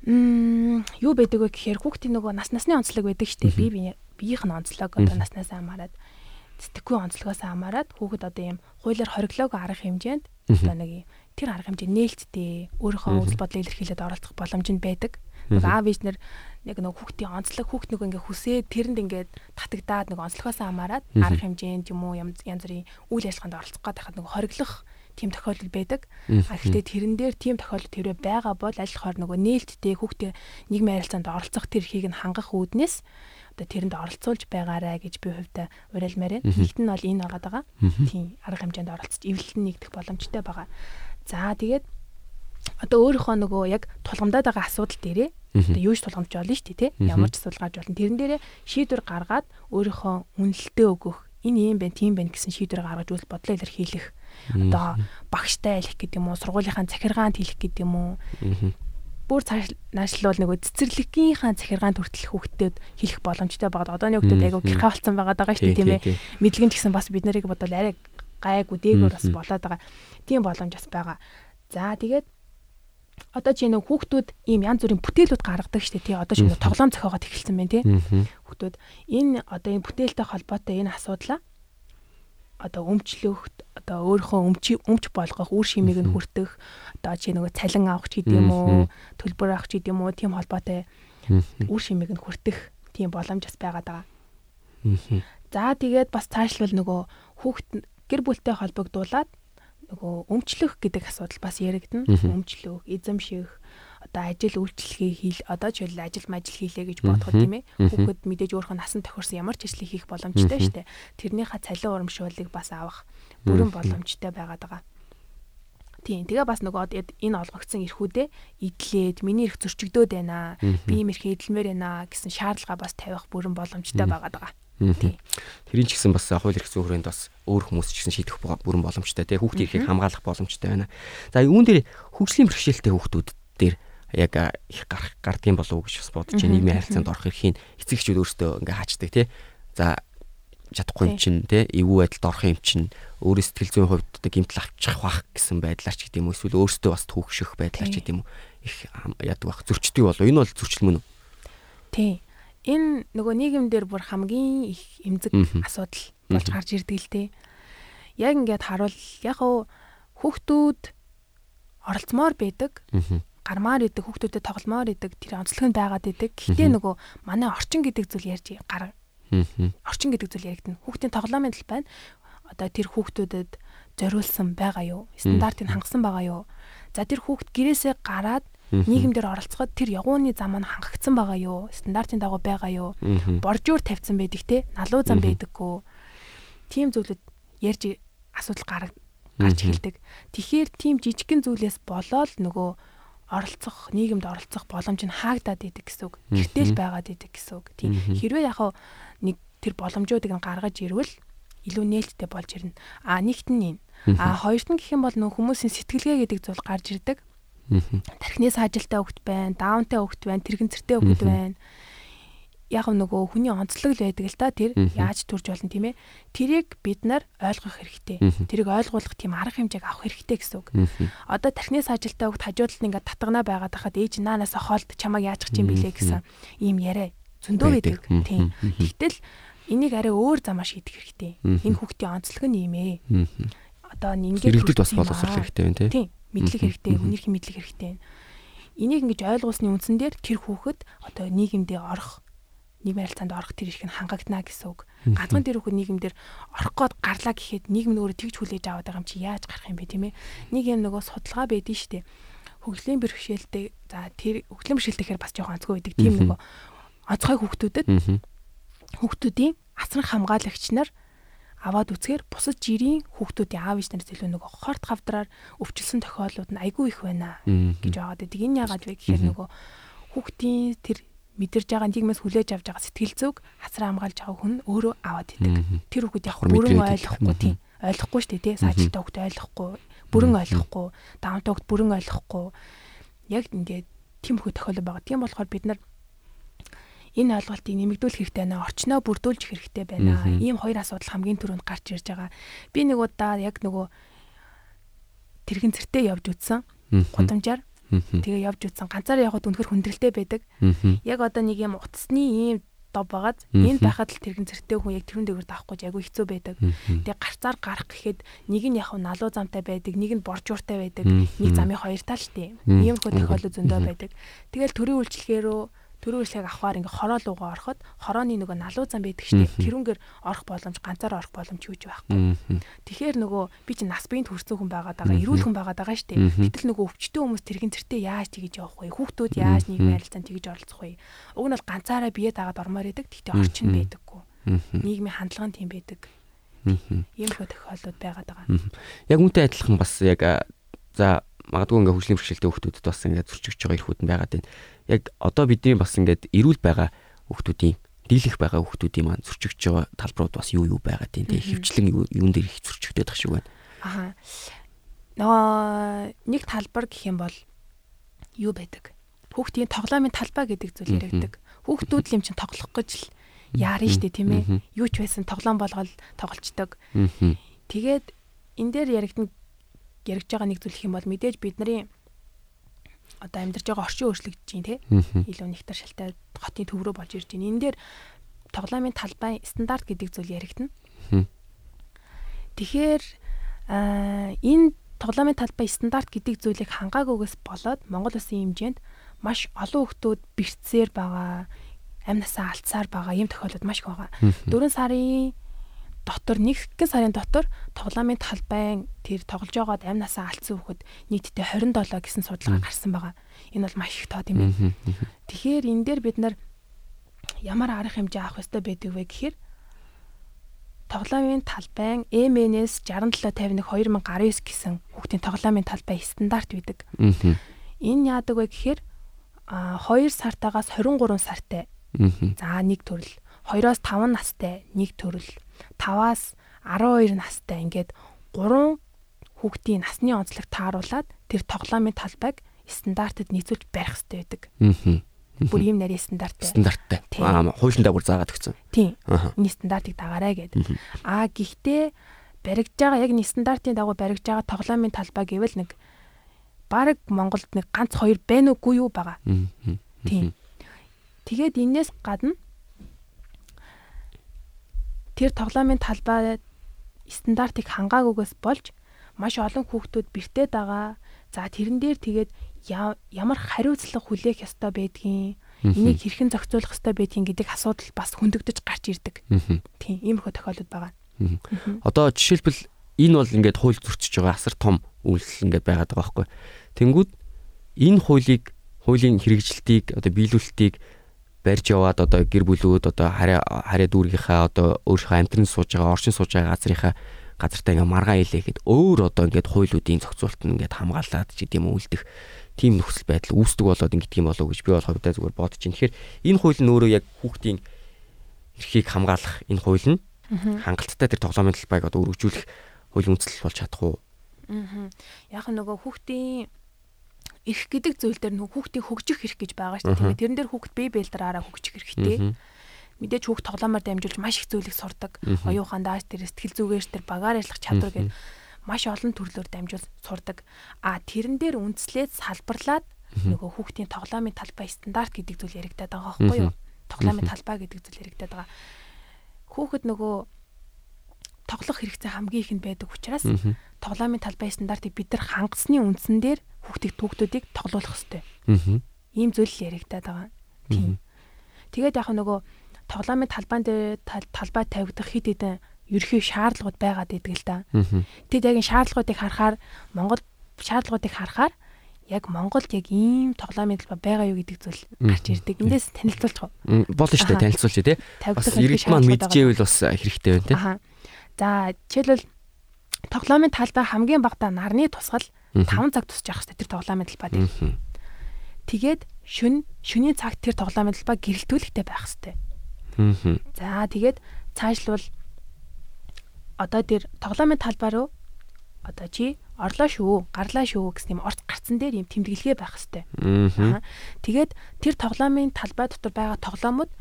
Мм юу байдаг вэ гэхээр хүүхдийн нөгөө нас насны онцлог байдаг шүү дээ. Би биеийнх нь онцлог одоо наснаас хамаарат сэтгэхгүй онцлогоос хамаарат хүүхэд одоо юм хуулиар хориглоог арга хэмжээнд одоо нэг тэр арга хэмжээ нээлттэй өөрийнхөө үзэл бодлыг илэрхийлээд оролцох боломж нь байдаг. Нэг аав ээж нар яг нэг хүүхдийн онцлог хүүхд нэг ингээ хүсээ тэрэнд ингээд татагдаад нэг онцлогоос хамаарат арга хэмжээнд юм уу янз бүрийн үйл ажиллагаанд оролцох хахад нэг хориглох тийм тохиолдол байдаг. А гэхдээ тэрэн дээр тийм тохиолдол тэрвээ байгаа бол аль хоор нөгөө нээлттэй хүүхдээ нийгмийн харилцаанд оролцох тэр эрхийг нь хангах үүднээс одоо тэрэнд оролцуулж байгаарэ гэж би хувьдаа уриалмаар байна. Нэгт нь бол энэ байгаа даа. Тийм арга хэмжээнд оролцож эвлэлт нь нэгдэх боломжтой байгаа. За тэгээд одоо өөрийнхөө нөгөө яг тулгамдаад байгаа асуудал дээрээ одоо юу ч тулгамдж болно шүү дээ тий. Ямар ч асуудал гарч болно. Тэрэн дээрээ шийдвэр гаргаад өөрийнхөө үнэлтээ өгөх энэ юм байна, тийм байна гэсэн шийдвэр гаргаж үйл бодлоо илэрхийлэх одоо багштай хэлэх гэдэг юм уу сургуулийнхаа захиргаанд хэлэх гэдэг юм уу бүр цааш наашлуул нөгөө цэцэрлэгийнхаа захиргаанд хүртэл хүүхдэд хэлэх боломжтой байгаа. Одооны хүүхдэд айгу гэрхэ болцсон байгаа даа шүү дээ тийм ээ. Мэдлэгэн ч гэсэн бас бид нарыг бодвол арай гайгүй дээгүүр бас болоод байгаа. Тийм боломж бас байгаа. За тэгээд одоо чи нэг хүүхдүүд ийм янз бүрийн бүтээлүүд гаргадаг шүү дээ тий. Одоо шинэ тоглоом зохиогоод эхэлсэн байна тий. Хүүхдүүд энэ одоо энэ бүтээлтэй холбоотой энэ асуудлаа одоо өмчлөх одоо өөрийнхөө өмч өмч болгох үр шимийг нь хүртэх одоо чи нөгөө цалин авах ч гэдэм үү төлбөр авах ч гэдэм үү тийм холбоотой үр шимийг нь хүртэх тийм боломж бас байгаад байгаа. За тэгээд бас цаашлбал нөгөө хүүхд гэр бүлтэй холбогдуулаад нөгөө өмчлөх гэдэг асуудал бас яригдана. Өмчлөх, эзэмших одоо ажил үйлчлэгээ хийл одоо ч үл ажил мажил хийлээ гэж бодоход тийм ээ хүүхэд мэдээж өөрийнх нь насан тохирсон ямар ч ажлыг хийх боломжтой шүү дээ тэрнийхээ цалин урамшууллыг бас авах бүрэн боломжтой байгаад байгаа Тийм. Тэгээ бас нөгөө энэ олгогдсон эрхүүдээ идлээд миний эрх зөрчигдөөд байна. Би ийм эрх эдэлмээр байна гэсэн шаардлага бас тавих бүрэн боломжтой байгаад байгаа. Тийм. Тэрийн ч гэсэн бас хууль эрх зүйн хүрээнд бас өөр хүмүүс ч гэсэн шийдэх бүрэн боломжтой. Тэгээ хүүхдийн эрхийг хамгаалах боломжтой байна. За үүн дээр хөгжлийн бэрхшээлтэй хүүхдүүд дээр яг их гарах гардгийн болов уу гэж бас бодож байна. Нийгмийн харилцаанд орох эрхийн эцэгчүүд өөрсдөө ингээ хаачдаг тий. За чадахгүй юм чинь тий. Эвгүй байдалд орох юм чинь өөрөө сэтгэл зүйн хувьд гимтэл авчих бах гэсэн байдлаар ч гэдэм үү эсвэл өөрсдөө бас түүхших байдлаар ч гэдэм үү их яадаг бах зөрчдөг болов энэ бол зөрчил мөн үү? Тий. Энэ нөгөө нийгэм дээр бүр хамгийн их эмзэг асуудал болж гарч ирдэг л тий. Яг ингээд харуул яг хөө хүүхдүүд оролцмоор байдаг гармаар идэг хүүхдүүдэд тогломоор идэг тэр онцлог нь байгаад идэг. Гэхдээ нөгөө манай орчин гэдэг зүйл ярьж гар орчин гэдэг зүйл яригдана. Хүүхдийн тоглоомын тал байна. Одоо тэр хүүхдүүдэд зориулсан байгаа юу? Стандартыг хангасан байгаа юу? За тэр хүүхд гэрээсээ гараад нийгэмдэр оролцоход тэр явууны зам нь хангагдсан байгаа юу? Стандартын дагуу байгаа юу? Боржуур тавьсан байдаг те? Налуу зам байдаггүй. Тийм зүйлүүд ярьж асуудал гарч эхэлдэг. Тэгэхээр тийм жижигхэн зүйлээс болоод нөгөө оролцох, нийгэмд оролцох боломж нь хаагдаад идэг гэсэн үг. Гэртэл байгаад идэг гэсэн үг. Тийм. Хэрвээ яг нэг тэр боломжуудыг нь гаргаж ирвэл илүү нээлттэй болж ирнэ. А нэгт нь энэ. А хоёрт нь гэх юм бол нөх хүмүүсийн сэтгэлгээ гэдэг зүйл гарч ирдэг. Тархины саажилттай хөвгт байна, даунтай хөвгт байна, тэрэгэнцэртэй хөвгт байна яг нөгөө хүний онцлог л байдаг л та тэр яаж төрж болно тийм ээ? Тэрийг бид нар ойлгох хэрэгтэй. Тэрийг ойлгуулах тийм арга хэмжээг авах хэрэгтэй гэсэн үг. Одоо тархины саажилтаа хөгт хажуудалд ингээд татгана байгаад хахад ээж наанаас хоолд чамайг яаж чих юм бэлээ гэсэн ийм яриа зөндөө байдаг. тийм. Тэгтэл энийг арай өөр замаар шийдэх хэрэгтэй. Энэ хүүхдийн онцлог нь юм ээ. Одоо ингээд хэрэгдэд бас боловсрол хэрэгтэй байна тийм. Мэдлэг хэрэгтэй хүнийхэн мэдлэг хэрэгтэй. Энийг ингэж ойлгуулсны үндсэн дээр тэр хүүхэд одоо нийгэмдээ орох нийгмийн харилцаанд орох тэр их нь хангагдана гэсэн үг. Ганцхан тэр хүүхэд нийгэмдэр орох гээд гарлаа гэхэд нийгэм нөгөө тэгж хүлээж аваад байгаа юм чи яаж гарах юм бэ тийм ээ. Нэг юм нөгөө судалгаа байдэн штэ. Хөгжлийн бэрхшээлтэй за тэр хөгжлийн бэрхшээлтэйхээр бас жоохон онцгой байдаг тийм нөгөө онцгой хүүхдүүдэд хүүхдүүдийн асран хамгаалагч нар аваад үзэхээр бусад жирийн хүүхдүүдийн аав ээж нараас илүү нөгөө хорт хавдраар өвчлсөн тохиолдлууд нь айгүй их байна гэж байгаа гэдэг. Энэ яагаад вэ гэхээр нөгөө хүүхдийн тэр мэдэрж байгаа нийгмээс хүлээж авч байгаа сэтгэл зүг хасраа хамгаалж байгаа хүн өөрөө аваад идэг. Тэр хүүхэд яг бүрэн ойлгохгүй тийм ойлгохгүй шүү дээ тий саажилтаа хүүхэд ойлгохгүй бүрэн ойлгохгүй даунтаа хүүхэд бүрэн ойлгохгүй яг ингээд тийм хүүхэд тохиолдол байгаа. Тийм болохоор бид нар энэ ойлголтыг нэмэгдүүлэх хэрэгтэй байна. Орчноо бүрдүүлж хэрэгтэй байна. Ийм хоёр асуудал хамгийн түрүүнд гарч ирж байгаа. Би нэг удаа яг нөгөө тэрхэн цэртэй явж үтсэн. Гудамжаар Тэгээ явж үтсэн ганцаараа явхад үнэхэр хүндрэлтэй байдаг. Яг одоо нэг юм утасны ийм дов байгааз энэ байхад л тэрхэн зэрэгтэй хүн яг тэрүүн дээгүүр давахгүй айгүй хэцүү байдаг. Тэгээ гарцаар гарах гэхэд нэг нь яг налуу замтай байдаг, нэг нь боржууртай байдаг, нэг замын хоёр тал штий. Ийм хөө тохиолдол зөндөө байдаг. Тэгэл төрийн үйлчлэгээрөө төрөө үйлчлэг авахаар ингээ хороо лугаа ороход хорооны нөгөө налуу зам байдаг штеп тэрүүнгээр орох боломж ганцаар орох боломж юуж байхгүй. Тэгэхээр нөгөө би чи нас биеийн төрсөн хүн байгаад байгаа, эрүүл хүн байгаад байгаа штеп. Гэтэл нөгөө өвчтөн хүмүүс тэрхэн зэртээ яаж тэгэж явах вэ? Хүүхдүүд яаж нийгмийн харилцаанд тэгэж оролцох вэ? Уг нь бол ганцаараа бие дагаад ормоор идэг. Тэгтээ орчин байдаггүй. Нийгмийн хандлага нь тийм байдаг. Ийм хөө тохиолдод байгаад байгаа. Яг үнтэй адилхан бас яг за магадгүй ингээ хөгжлийн бэрхшээлтэй хүүхдүүдэд бас ингээ зөрчигдөж байгаа эрхүүд нь байгаад байна яг одоо бидний бас ингээд эрүүл байгаа хүүхдүүдийн дийлэх байгаа хүүхдүүдийн маань зөрчигдөж байгаа талбарууд бас юу юу байгаа тийм тийм хөвчлэн юун дээр их зөрчигдөж байгаа шиг байна. Аа. Нөгөө нэг талбар гэх юм бол юу байдаг? Хүүхдийн тоглоомын талбай гэдэг зүйл яригдаг. Хүүхдүүд л юм чин тоглох гэж л яарна штэ тийм ээ. Юу ч байсан тоглоом болгоод тоглолцдог. Тэгээд энэ дээр яригдана яригж байгаа нэг зүйл юм бол мэдээж бидний одоо амьдарч байгаа орчин өөрчлөгдөж байна те илүү нэгтар шалтай хотын төв рүү болж ирж байна. Энэ дээр тоглоомын талбай стандарт гэдэг зүйл яригдана. Тэгэхээр энэ тоглоомын талбай стандарт гэдэг зүйлийг хангаагүйгээс болоод Монгол Улсын хэмжээнд маш олон хүмүүс бэрцээр байгаа, амь насаа алдсаар байгаа ийм тохиолдол маш их байгаа. 4 сарын дотор нэг сарын дотор тоглоомын талбайн тэр тоглож байгаад амь насаа алдсан хүүхэд нийтдээ 27 гэсэн судалгаа гарсан байгаа. Энэ бол маш их тоо тийм ээ. Тэгэхээр энэ дээр бид нар ямар арга хэмжээ авах ёстой байдаг вэ гэхээр тоглоомын талбайн MNS 6751 2019 гэсэн хүүхдийн тоглоомын талбай стандарт байдаг. Энэ яадаг вэ гэхээр 2 сартаагаас 23 сартай. За нэг төрөл. 2-оос 5 настай нэг төрөл 5-аас 12 настай ингээд 3 хүүхдийн насны онцлог тааруулаад тэр тоглоомын талбайг стандартад нийцүүлж барих хэрэгтэй байдаг. Аа. Бүр ийм нарийн стандарттай. Стандарттай. Аа, хуушландаа бүр заагаад өгсөн. Тийм. Энэ стандартыг дагаарай гэдэг. Аа, гэхдээ баригдж байгаа яг нэг стандартын дагуу баригдж байгаа тоглоомын талбай гэвэл нэг баг Монголд нэг ганц хоёр байна уугүй юу байгаа. Тийм. Тэгээд энээс гадна тэр тоглоомын талбай стандартыг хангаагүйгээс болж маш олон хүүхдүүд бэртээд байгаа. За тэрэн дээр тэгээд ямар хариуцлага хүлээх ёстой байдгийг энийг хэрхэн зохицуулах ёстой байдгийг гэдэг асуудал бас хөндөгдөж гарч ирдэг. Тийм, иймэрхүү тохиолдол байгаа. Одоо жишээлбэл энэ бол ингээд хууль зөрчиж байгаа асар том үйлс ингээд байгаад байгаа байхгүй. Тэнгүүд энэ хуулийг хуулийн хэрэгжилтийг одоо биелүүлэлтийг барьж яваад одоо гэр бүлүүд одоо хараа хараа дүүргийнхаа одоо өөрийнхөө амтрын сууж байгаа оршин сууж байгаа газрынхаа газартаа ингээ маргаа илээхэд өөр одоо ингээд хуулиудын зохицуулт нь ингээд хамгаалаад ч гэдэм үлдэх тийм нөхцөл байдал үүсдэг болоод ингээд юм болов гэж би бол хувьдаа зүгээр бодож байна. Тэгэхээр энэ хууль нь өөрөө яг хүүхдийн эрхийг хамгаалах энэ хууль нь хангалттай тэр тоглоомын талбайг одоо өргөжүүлэх хуулийн үндэслэл болж чадах уу? Аа. Яг нөгөө хүүхдийн эрх гэдэг зүйл дээр нөх хүүхдийн хөгжих эрх гэж байгаа шүү дээ. Тэрэн дээр хүүхд бие бэлдраараа хөгжих эрхтэй. Мэдээж хүүхд тоглоомоор дамжуулж маш их зүйлийг сурдаг. Оюухан дааш тэр сэтгэл зүгээрс тэр багаар ажиллах чадвар гэдэг маш олон төрлөөр дамжуул сурдаг. А тэрэн дээр үндслээд салбарлаад нөгөө хүүхдийн тоглоомын талбай стандарт гэдэг зүйл яригадаад байгаа байхгүй юу? Тоглоомын талбай гэдэг зүйл яригадаад байгаа. Хүүхэд нөгөө тоглох хэрэгцээ хамгийн ихэнд байдаг учраас тоглоомын талбай стандартыг бид нар хангасны үндсэн дээр хүүхдийг түүхтүүдийг тоглуулах хэрэгтэй. Ийм зүйл яригадаад байгаа. Тийм. Тэгээд яг нөгөө тоглоомын талбайн дээр талбай тавигдах хэд хэдэн ерхий шаардлагууд байгаад идэг л да. Тэд яг шаардлагуудыг харахаар Монгол шаардлагуудыг харахаар яг Монголд яг ийм тоглоомын талбай байгаа юу гэдэг зүйл гарч ирдэг. Эндээс танилцуулчих уу? Болно шүү дээ, танилцуулъя тий. Бас иргэд маань мэдчихэвэл бас хэрэгтэй байна тий. За, жишээлбэл тоглоомын талбай хамгийн багтаа нарны тусгал 5 цаг тусч явах хэрэгтэй тэр тоглоомын талбай дээр. Тэгээд шүн шүний цагт тэр тоглоомын талбай гэрэлтүүлэхтэй байх хэрэгтэй. За тэгээд цаашлбал одоо тэр тоглоомын талбай руу одоо чи орлоо шүү, гарлаа шүү гэсэн юм орц гарцсан дээр юм тэмдэглэгээ байх хэрэгтэй. Тэгээд тэр тоглоомын талбай дотор байгаа тоглоомууд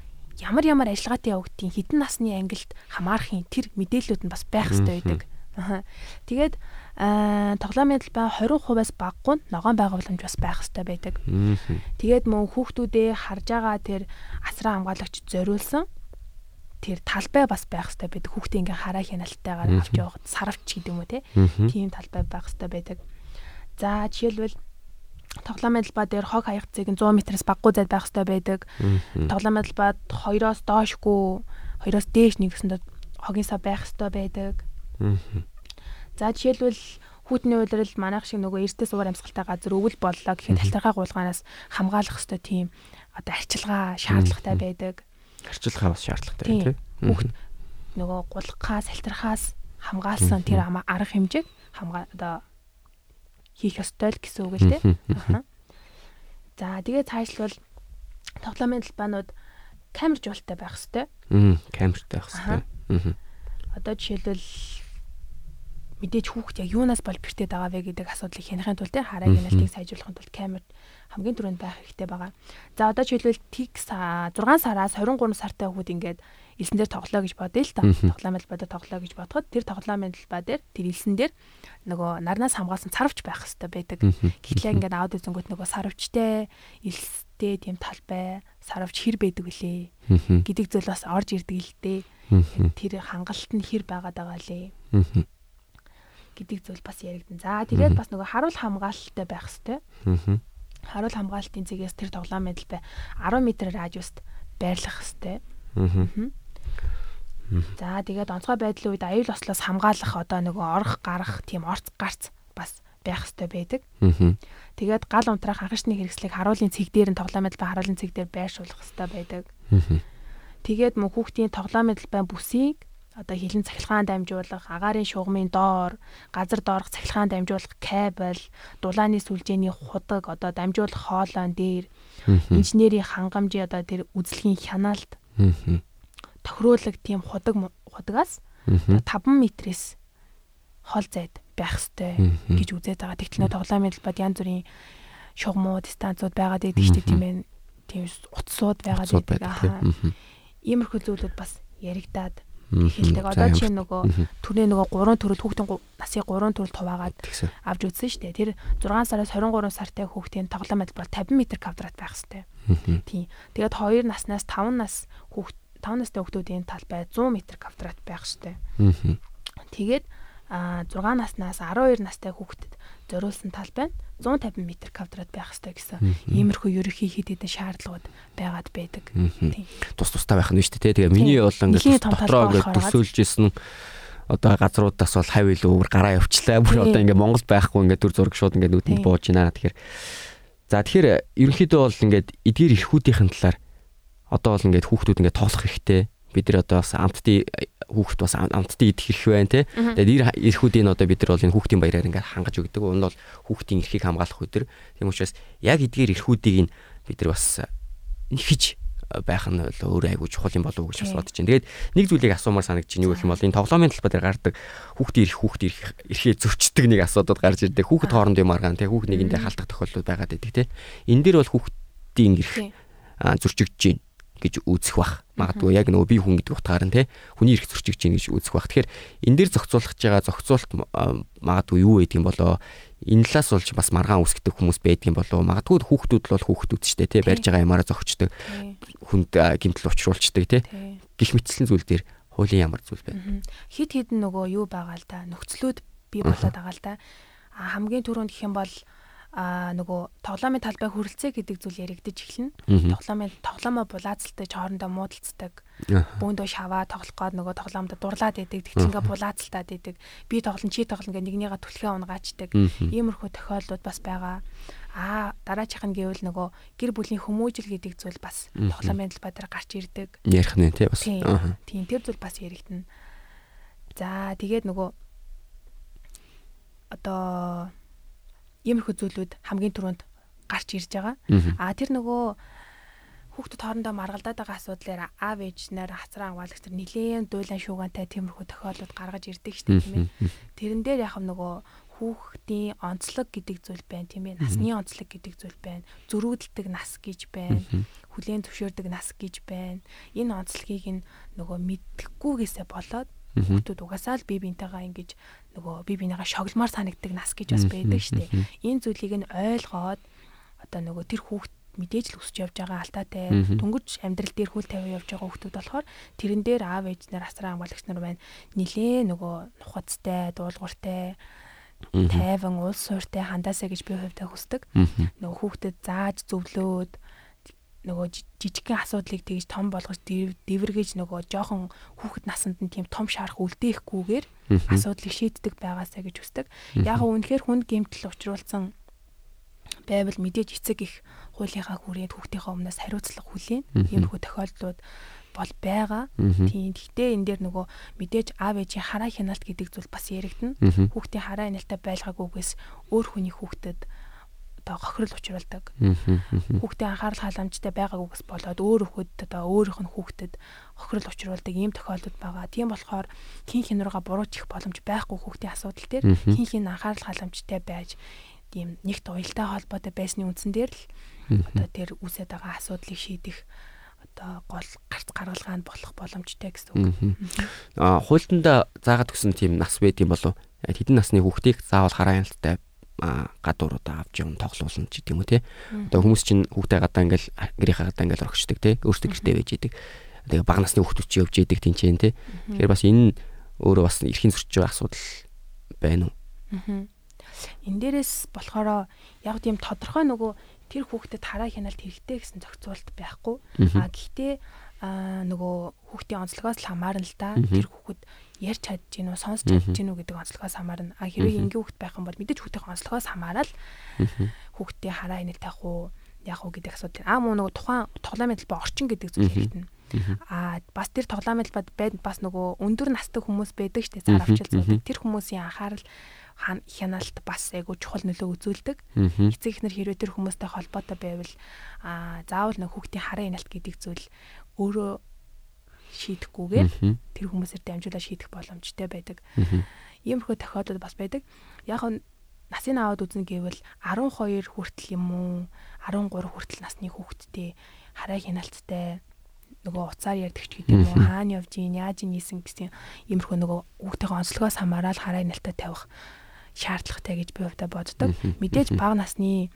ямар ямар ажиллагаатай явагдгийг хідэн насны ангилд хамаарахын тэр мэдээллүүд нь бас байх хэрэгтэй байдаг. Аа. Тэгээд тоглоомын талбай 20%-аас баггүй ногоон байгууламж бас байх хэрэгтэй байдаг. Тэгээд мөн хүүхдүүдээ харж байгаа тэр асран хамгаалагч зориулсан тэр талбай бас байх хэрэгтэй байдаг. Хүүхдээ ингээ хараа хяналтайгаар авч явах сарвч гэдэг юм уу те. Тийм талбай байх хэрэгтэй байдаг. За жишээлбэл тоглоомын талбай дээр хог хаягцыг 100 м-аас баггүй зайд байх хэрэгтэй байдаг. Тоглоомын талбайд 2-оос доошгүй 2-оос дээш нэгсэнд хогийн сав байх хэрэгтэй байдаг. За жишээлбэл хүүтний үйлрэл манайх шиг нөгөө эртээ суугаар амьсгалтай газар өвөл боллоо гэхэд талтархаа гуулгаанаас хамгаалах хэрэгтэй тийм одоо арчилгаа шаардлагатай байдаг. Арчилгаа бас шаардлагатай тийм. Хүүхд нөгөө гулгахаас, салтархаас хамгаалсан тэр арга хэмжээг хамгаа одоо хийх ёстой л гэсэн үг л тийм. За тэгээ цаашлбал тоглоомын талбаанууд камер жуултай байх хэвээр. Аа, камертай байх хэвээр. Одоо жишээлбэл мэдээж хүүхд яг юунаас бол бэртээд байгаа вэ гэдэг асуудлыг хянахын тулд хараа генетик сайжруулахын тулд камер хамгийн түрүүнд байх хэрэгтэй байгаа. За одоо жишээлбэл тик 6 сараас 23 сартай хүүхд ингээд элсэн дээр тоглоо гэж бодъё л та. Талбай дээр тоглоо гэж бодоход тэр тоглоомын талбай дээр тэр элсэн дээр нөгөө нарнаас хамгаалсан сарвч байх хэрэгтэй байдаг. Гэтэл ингээд аауд үзэнгүүт нөгөө сарвчтэй элстэй тийм талбай сарвч хэр байдаг вүлээ? Гэдэг зүйл бас орж ирдэг л дээ. Тэр хангалт нь хэр байгаад байгаа лээ? Гэдэг зүйл бас яригдана. За тэгээд бас нөгөө харуул хамгаалалттай байх хэвээр. Харуул хамгаалтын зэгээс тэр тоглоом мэдэл бай. 10 м радиуст байрлах хэвээр. За тэгээд онцгой байдлын үед аюул ослоос хамгаалах одоо нөгөө орох гарах тийм орц гарц бас байх хэвээр байдаг. Тэгээд гал унтраах агшны хэрэгслийг харуулын цэг дээр нь тоглоомд ба харуулын цэг дээр байршуулах хэвээр байдаг. Тэгээд мөн хүүхдийн тоглоомын талбай бүсийг одоо хилэн цахилгаан дамжуулах, агаарын шугамын доор, газар доорх цахилгаан дамжуулах кабель, дулааны сүлжээний худаг одоо дамжуулах хоолойн дээр инженерийн хангамжийн одоо тэр үзлэгийн хянаалт тохируулаг тийм худаг худагаас 5 м-с хол зайд байх ёстой гэж үзээд байгаа. Тэгтэл нөө тоглоомын талбайд янз бүрийн шугамууд, станцууд байгаад байдаг шүү дээ тийм ээ. Тийм утсууд байгаад байдаг. Иймэрхүү зүйлүүд бас яригадаад хэлдэг. Одоо чи нөгөө түрээ нөгөө 3 төрөл хүүхдийн насыг 3 төрөл хуваагаад авч үзсэн шүү дээ. Тэр 6 сараас 23 сартай хүүхдийн тоглоом бол 50 м квадрат байх хэвээр. Тийм. Тэгээд 2 наснаас 5 нас хүүхд 5 настай хүүхдүүдийн талбай 100 м квадрат байх хэвээр. Тэгээд 6 наснаас 12 настай хүүхдэд зориулсан талбай нь 150 м квадрат байх хэрэгтэй гэсэн иймэрхүү ерөнхий хэд хэдэн шаардлагууд байгаад байдаг. Тус тустай байх нь шүү дээ. Тэгээ миний бол ингээд дотроо ингээд төсөөлж исэн одоо газруудаас бол хав илүү өвөр гараа явчлаа. Бүр одоо ингээд Монгол байхгүй ингээд дүр зураг шууд ингээд нүдэнд бууж байна. Тэгэхээр за тэгэхээр ерөнхийдөө бол ингээд эдгээр эрхүүдийн талаар одоо бол ингээд хүүхдүүд ингээд тоолох хэрэгтэй. Бид нар одоо бас амттын хүүхэд бас амттан идэх хэрэг байна те. Тэгээд ир эрхүүдийн одоо бид нар бол энэ хүүхдийн баяраар ингээд хангаж өгдөг. Энэ бол хүүхдийн эрхийг хамгаалах өдөр. Тийм учраас яг эдгээр эрхүүдийг бид нар бас нэхэж байх нь өөр айгуу чухал юм болов уу гэж бас бодож байна. Тэгээд нэг зүйлийг асуумаар санагдаж байна юу гэх юм бол энэ тоглоомын талбай дээр гардаг хүүхдийн эрх хүүхдийн эрх эрхээ зөрчдөг нэг асуудал гарч ирдэг. Хүүхэд хоорондын юм аргаан тий хүүхд нэгэндээ халтах тохиолдол байгаад байдаг тий. Энэ дээр бол хүүхдийн эрх зөрчигдөж байна гэж үзэх бах. Магадгүй яг нөгөө бие хүн гэдэг утгаар нь те хүний эрх зөрчиж чинь гэж үзэх бах. Тэгэхээр энэ дээр зохицуулах байгаа зохицуулт магадгүй юу гэдэг юм болоо? Энэ талаас болж бас маргаан үсгдэг хүмүүс байдаг юм болоо? Магадгүй хүүхдүүд л бол хүүхдүүд ч те барьж байгаа ямаараа зогчдөг хүнд гимтэл учруулцдаг те. Гих мэтсэн зүйл дээр хуулийн ямар зүйл байна? Хит хит нөгөө юу байгаа л да? Нөхцлүүд бий болоод байгаа л да. Хамгийн түрүүнд гэх юм бол а нөгөө тоглоомын талбай хүрэлцээ гэдэг зүйл яригдэж эхэлнэ. Тоглоомын тоглоомоо булаацалтай хоорондоо муудалцдаг. Бөөндөө шаваа тоглох гээд нөгөө тоглоомдо дурлаад идэг. Тэгтингээ булаацалтаад идэг. Би тоглон чи тоглон гэх нэгнийгээ түлхээ унгаачдаг. Иймэрхүү тохиолдлууд бас байгаа. Аа дараачих нь гэвэл нөгөө гэр бүлийн хүмүүжил гэдэг зүйл бас тоглоомын талбай дээр гарч ирдэг. Ярих нь тий бас. Тийм тэр зүйл бас яригдана. За тэгээд нөгөө одоо иймэрхүү зүйлүүд хамгийн түрүүнд гарч ирж байгаа. А тэр нөгөө хүүхдүүд хоорондоо маргалдаад байгаа асуудлаар аав ээж нар хацраа хамгаалагч нар нилээн дуйлан шуугантай тиймэрхүү тохиолдлууд гаргаж ирдэг шүү дээ тийм ээ. Тэрэн дээр яг нөгөө хүүхдийн онцлог гэдэг зүйл байна тийм ээ. Насны онцлог гэдэг зүйл байна. Зөрүүдэлдэг нас гэж байна. Хүлээн зөвшөөрдөг нас гэж байна. Энэ онцлогийг нөгөө мэдхгүйгээсээ болоод хүүхдүүд угаасаа л бие биентэйгээ ингэж нөгөө би бинийгаа шогломоор санагддаг нас гэж бас байдаг шүү дээ. Энэ зүйлийг нь ойлгоод одоо нөгөө тэр хүүхд мэдээж л өсөж явж байгаа алтаатай дөнгөж амьдрал дээр хүл тавиа явж байгаа хүмүүс болохоор тэрэн дээр аав ээж нар асраа хамгаалагч нар байна. Нилээ нөгөө нухацтай, дуулууртай тайван уул сууртай хандаасаа гэж би хувьдаа хүсдэг. Нөгөө хүүхдэд зааж зөвлөөд нөгөө жижигхэн асуудлыг тэгж том болгож дэвэргэж нөгөө жоохон хүүхэд насанд нь тийм том шаарах үлдээхгүйгээр асуудлыг шийддэг байгаасаа гэж хүсдэг. Яг үнэхээр хүнд гэмтэл учруулсан байвал мэдээж эцэг их хуулийнхаа хүрээд хүүхдийнхээ өмнөөс хариуцлага хүлээн. Иймэрхүү тохиолдлууд бол байгаа. Тийм. Гэхдээ энэ дээр нөгөө мэдээж аав ээжийн хараа хяналт гэдэг зүйл бас яригдана. Хүүхдийн хараа хяналттай байлгаагүйгээс өөр хүний хүүхдэд одоо хохирол учруулдаг. Хүүхдийн анхаарал халамжтай байгаагүйгээс болоод өөр хүүхэд одоо өөрийнх нь хүүхдэд хохирол учруулдаг ийм тохиолдол байгаа. Тийм болохоор хин хин руугаа буруучих боломж байхгүй хүүхдийн асуудал дээр хин хин анхаарал халамжтай байж ийм нэгт уялдаа холбоотой байсны үндсэн дээр л одоо тэр үүсэт байгаа асуудлыг шийдэх одоо гол гарц гаргалгаанд болох боломжтой гэсэн үг. Аа хуйлтанда заагаад өгсөн тийм нас байд юм болов хэдэн насны хүүхдийг заавал хараа хяналттай гадууруудаа авч явна тоглуулна ч гэдэг юм уу те. Одоо хүмүүс чинь хүүхдээ гадаа ингээл гэрийнхаа гадаа ингээл орхичдаг те. Өөрсдөө гэртээ байж идэг. Тэгээ бага насны хүүхдүүд чи явж идэг тэнцэн те. Тэгэхээр бас энэ өөрөө бас эрхийн зөрчиж байгаа асуудал байна уу? Аа энэ дээрээс болохоор яг тийм тодорхой нөгөө тэр хүүхдэд хараа хяналт хэрэгтэй гэсэн зохицуулт байхгүй. А гэхдээ а нөгөө хүүхдийн онцлогоос л хамаарна л да. Тэр хүүхэд ярьж чадж гинөө сонсч чадж гинөө гэдэг онцлогоос хамаарна. А хэрвээ ингийн хүүхэд байх юм бол мэдээж хүүхдийн онцлогоос хамаарал хүүхдийн хараа хяналт тавих уу яг уу гэдэг асуудал. А мөн нөгөө тухайн тоглоомын талбай орчин гэдэг зүйл хэрэгтэй. Аа бас тэр тоглоомын талбайд бас нөгөө өндөр настай хүмүүс байдаг штэ цаар авчил зүүдэг. Тэр хүмүүсийн анхаарал хяналт бас айгу чухал нөлөө үзүүлдэг. Эцэг эхнэр хэрвээ тэр хүмүүстэй холбоотой байвал аа заавал нэг хүүхдийн хараа хяналт гэдэг зүйл өөрөө шийдэхгүйгээр тэр хүмүүсээр дамжуулаад шийдэх боломжтой байдаг. Иймэрхүү тохиолдол бас байдаг. Яг нь насын аваад үзнэ гэвэл 12 хүртэл юм уу 13 хүртэл насны хүүхэдтэй хараа хяналттай нөгөө уцаар ярьдаг ч гэдэг юм хаана явж ийн яаж ийсэн гэсэн иймэрхүү нөгөө хүүхдийн онцлогоос хамаарал хараа хяналттай тавих шаардлагатай гэж би хувьдаа боддог. Мэдээж бага насны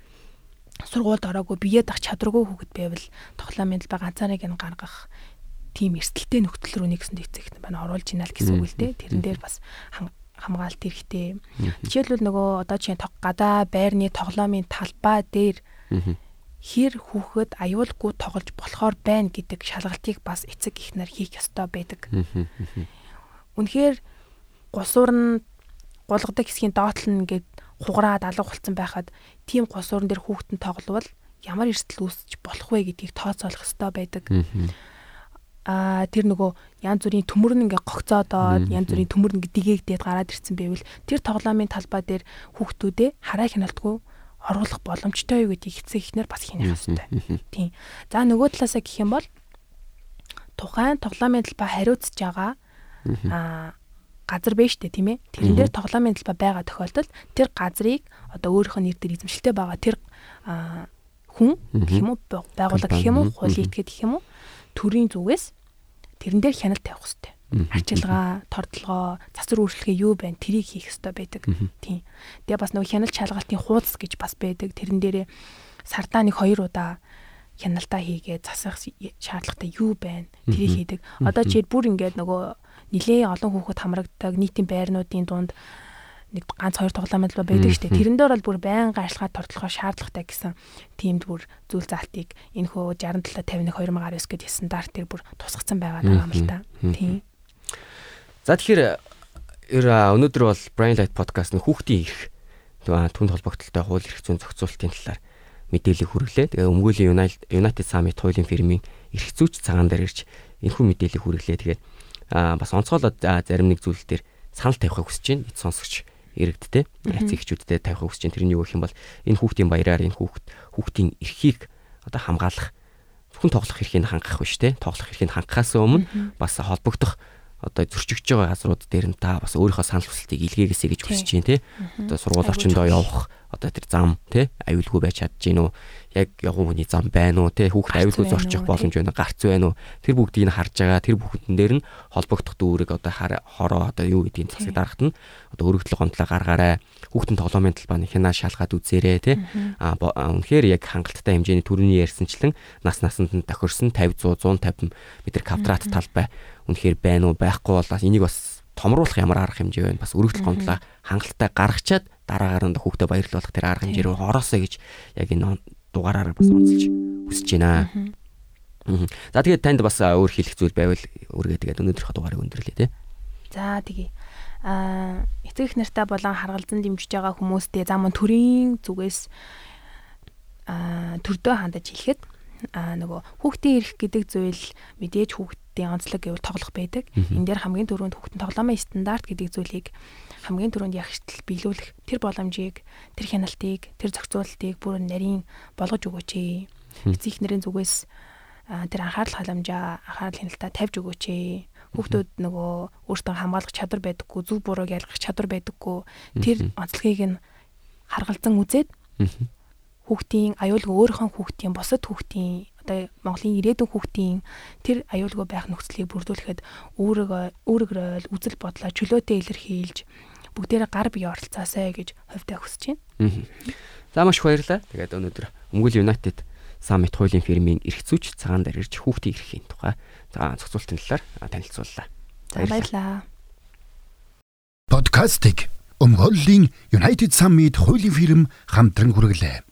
сургуульд ороогүй бие дах чадваргүй хүүхэд байвал тоглоомын талбай ганцаарыг нь гаргах тийм эрсдэлтэй нөхцөл рүү нэгсэн дэцэгт байна. Оруулж ийна л гэсэн үг л дээ. Тэрэн дээр бас хамгаалт хэрэгтэй. Жишээлбэл нөгөө одоо чинь гадаа байрны тоглоомын талбай дээр хэр хүүхэд аюулгүй тоглож болохоор байна гэдэг шалгалтыг бас эцэг эхнэр хийх ёстой байдаг. Үнэхээр гусуур нь гулгадаг хэсгийн доотлол нь ингээд хугараад алга болцсон байхад тийм госуурн дээр хүүхдэн тогловол ямар эрсдэл үүсэж болох вэ гэдгийг тооцоолох хэрэгтэй байдаг. Аа тэр нөгөө янз бүрийн төмөр нь ингээ гогцоодоод янз бүрийн төмөр нь дигээгдээд гараад ирсэн байвал тэр тоглоомын талбай дээр хүүхдүүдээ хараа хяналтгүй оруулах боломжтой юу гэдгийг эцэг эхнэр бас хийнэх хэрэгтэй. Тийм. За нөгөө талаасаа гэх юм бол тухайн тоглоомын талбай хариуцж байгаа аа газар байна штэ тийм ээ. Тэрэн дээр тоглоомын талбай байгаа тохиолдолд тэр газрыг одоо өөрийнх нь нэр дээр эзэмшилтэй байгаа тэр хүн гэх юм уу байгууллага гэх юм уу хуулийн этгээд гэх юм уу төрийн зүгээс тэрэн дээр хяналт тавих хэрэгтэй. Арчилгаа, тордлогоо, засвар үйлчлэгээ юу байна тэрийг хийх хэрэгтэй байдаг. Тийм. Тэгээ бас нөгөө хяналт шалгалтын хуудас гэж бас байдаг. Тэрэн дээрээ сардаа нэг хоёр удаа хяналтаа хийгээд засах шаардлагатай юу байна тэрийг хийдэг. Одоо чи бүр ингээд нөгөө нилээ олон хүүхэд хамрагддаг нийтийн байрнуудын дунд нэг ганц хоёр тоглоомын л байдаг шүү дээ. Тэрэн дээр бол бүр байнга ажиллагаа тортлохоо шаардлагатай гэсэн тиймд бүр зүйл заалтыг энэ хөө 67 51 2019 гэдэг стандарт тэр бүр тусгацсан байгаа юм л та. Тийм. За тэгэхээр өнөөдөр бол Brain Light podcast нь хүүхдийн эрх түн холбогдлолтой хууль эрх зүйн зохицуулалтын талаар мэдээлэл хүргэлээ. Тэгээ өмгөөлийн United Summit хуулийн фирмийн эрх зүйч цагаан дээр ирж энэхүү мэдээлэл хүргэлээ. Тэгээд бас онцгойлоод зарим нэг зүйл дээр санал тавихыг хүсэж байна. Эд сонсогч иргэдтэй, яц ихчүүдтэй тавихыг хүсэж байна. Тэр нь юу гэх юм бол энэ хүүхдийн баяраар энэ хүүхд хүүхдийн эрхийг одоо хамгаалах зөвхөн тоглох эрхийг хангах биш те. Тоглох эрхийг хангахаас өмнө бас холбогдох одоо зөрчигдөж байгаа газрууд дээр нь та бас өөрийнхөө санал хүсэлтийг илгээгээсэй гэж хүсэж байна тий. Одоо сургууль орчиндөө явах одоо тэр зам тий аюулгүй байж чадж гин үү яг ягуу хүний зам байна уу те хүүхд аюулгүй зорчих боломж байна гарц байна уу тэр бүгдийг нь харж байгаа тэр бүхэндэн дээр нь холбогдох дүүрэг одоо хороо одоо юу гэдгийг засаг дарахт нь одоо өргөдөл гомдлоо гаргаарай хүүхдэн тоглоомын талбай хянаа шалгаад үзээрэй те а үнэхээр яг хангалттай хэмжээний төрөний ярьсанчлан нас насанд нь тохирсон 50 100 150 м квадрат талбай үнэхээр байна уу байхгүй бол энийг бас томруулах ямар арга хэмжээ байна бас өргөдөл гомдлоо хангалттай гаргачаад дараагаар нь хүүхдэд баярлуулах тэр арга хэмжээ рүү ороосоо гэж яг энэ дугаараараа бас онцолж хүсэж байна. За тэгээд танд бас өөр хэлэх зүйл байвал өөргөө тэгээд өнөөдрийнхөө дугаарыг өндөрлөө тий. За тэгье. Аа эцэг их нартай болон харгалзан дэмжиж байгаа хүмүүстээ зам төрийн зүгээс аа төрдөө хандаж хэлэхэд аа нөгөө хүүхдийн эрх гэдэг зүйл мэдээж хүүхдийн онцлог гэвэл тоглох байдаг. Энд дээр хамгийн түрүүнд хүүхдийн тоглоомын стандарт гэдэг зүйлийг хамгийн түрүүнд ягштал биелүүлэх тэр боломжийг тэр хяналтыг тэр зохицуулалтыг бүр нарийн болгож өгөөч ээ. Эцэг эхнэрийн зүгээс тэр анхаарал халамжаа анхаарал хяналтаа тавьж өгөөч ээ. Хүүхдүүд нөгөө өөртөө хамгаалах чадвар байдаггүй, зөв бурууг ялгах чадвар байдаггүй. Тэр онцлогийг нь харгалзан үзээд хүүхдийн аюулгүй өөрийнхөө хүүхдийн бусад хүүхдийн одоо Монголын ирээдүйн хүүхдийн тэр аюулгүй байх нөхцөлийг бүрдүүлэхэд өөрийгөө өөрөөрөө үзэл бодлоо чөлөөтэй илэрхийлж бүгдээрээ гар бие оролцоосай гэж хувьдаа хүсэж байна. За маш баярлалаа. Тэгээд өнөөдөр Өмгөл United Summit хуулийн фирмийн эрх зүйч цагаан дээр ирж хүүхдийн эрхийн тухай за зохицуултын талаар танилцууллаа. За баярлалаа. Подкастик Өмгөлийн United Summit хуулийн фирм хамтран хүргэлээ.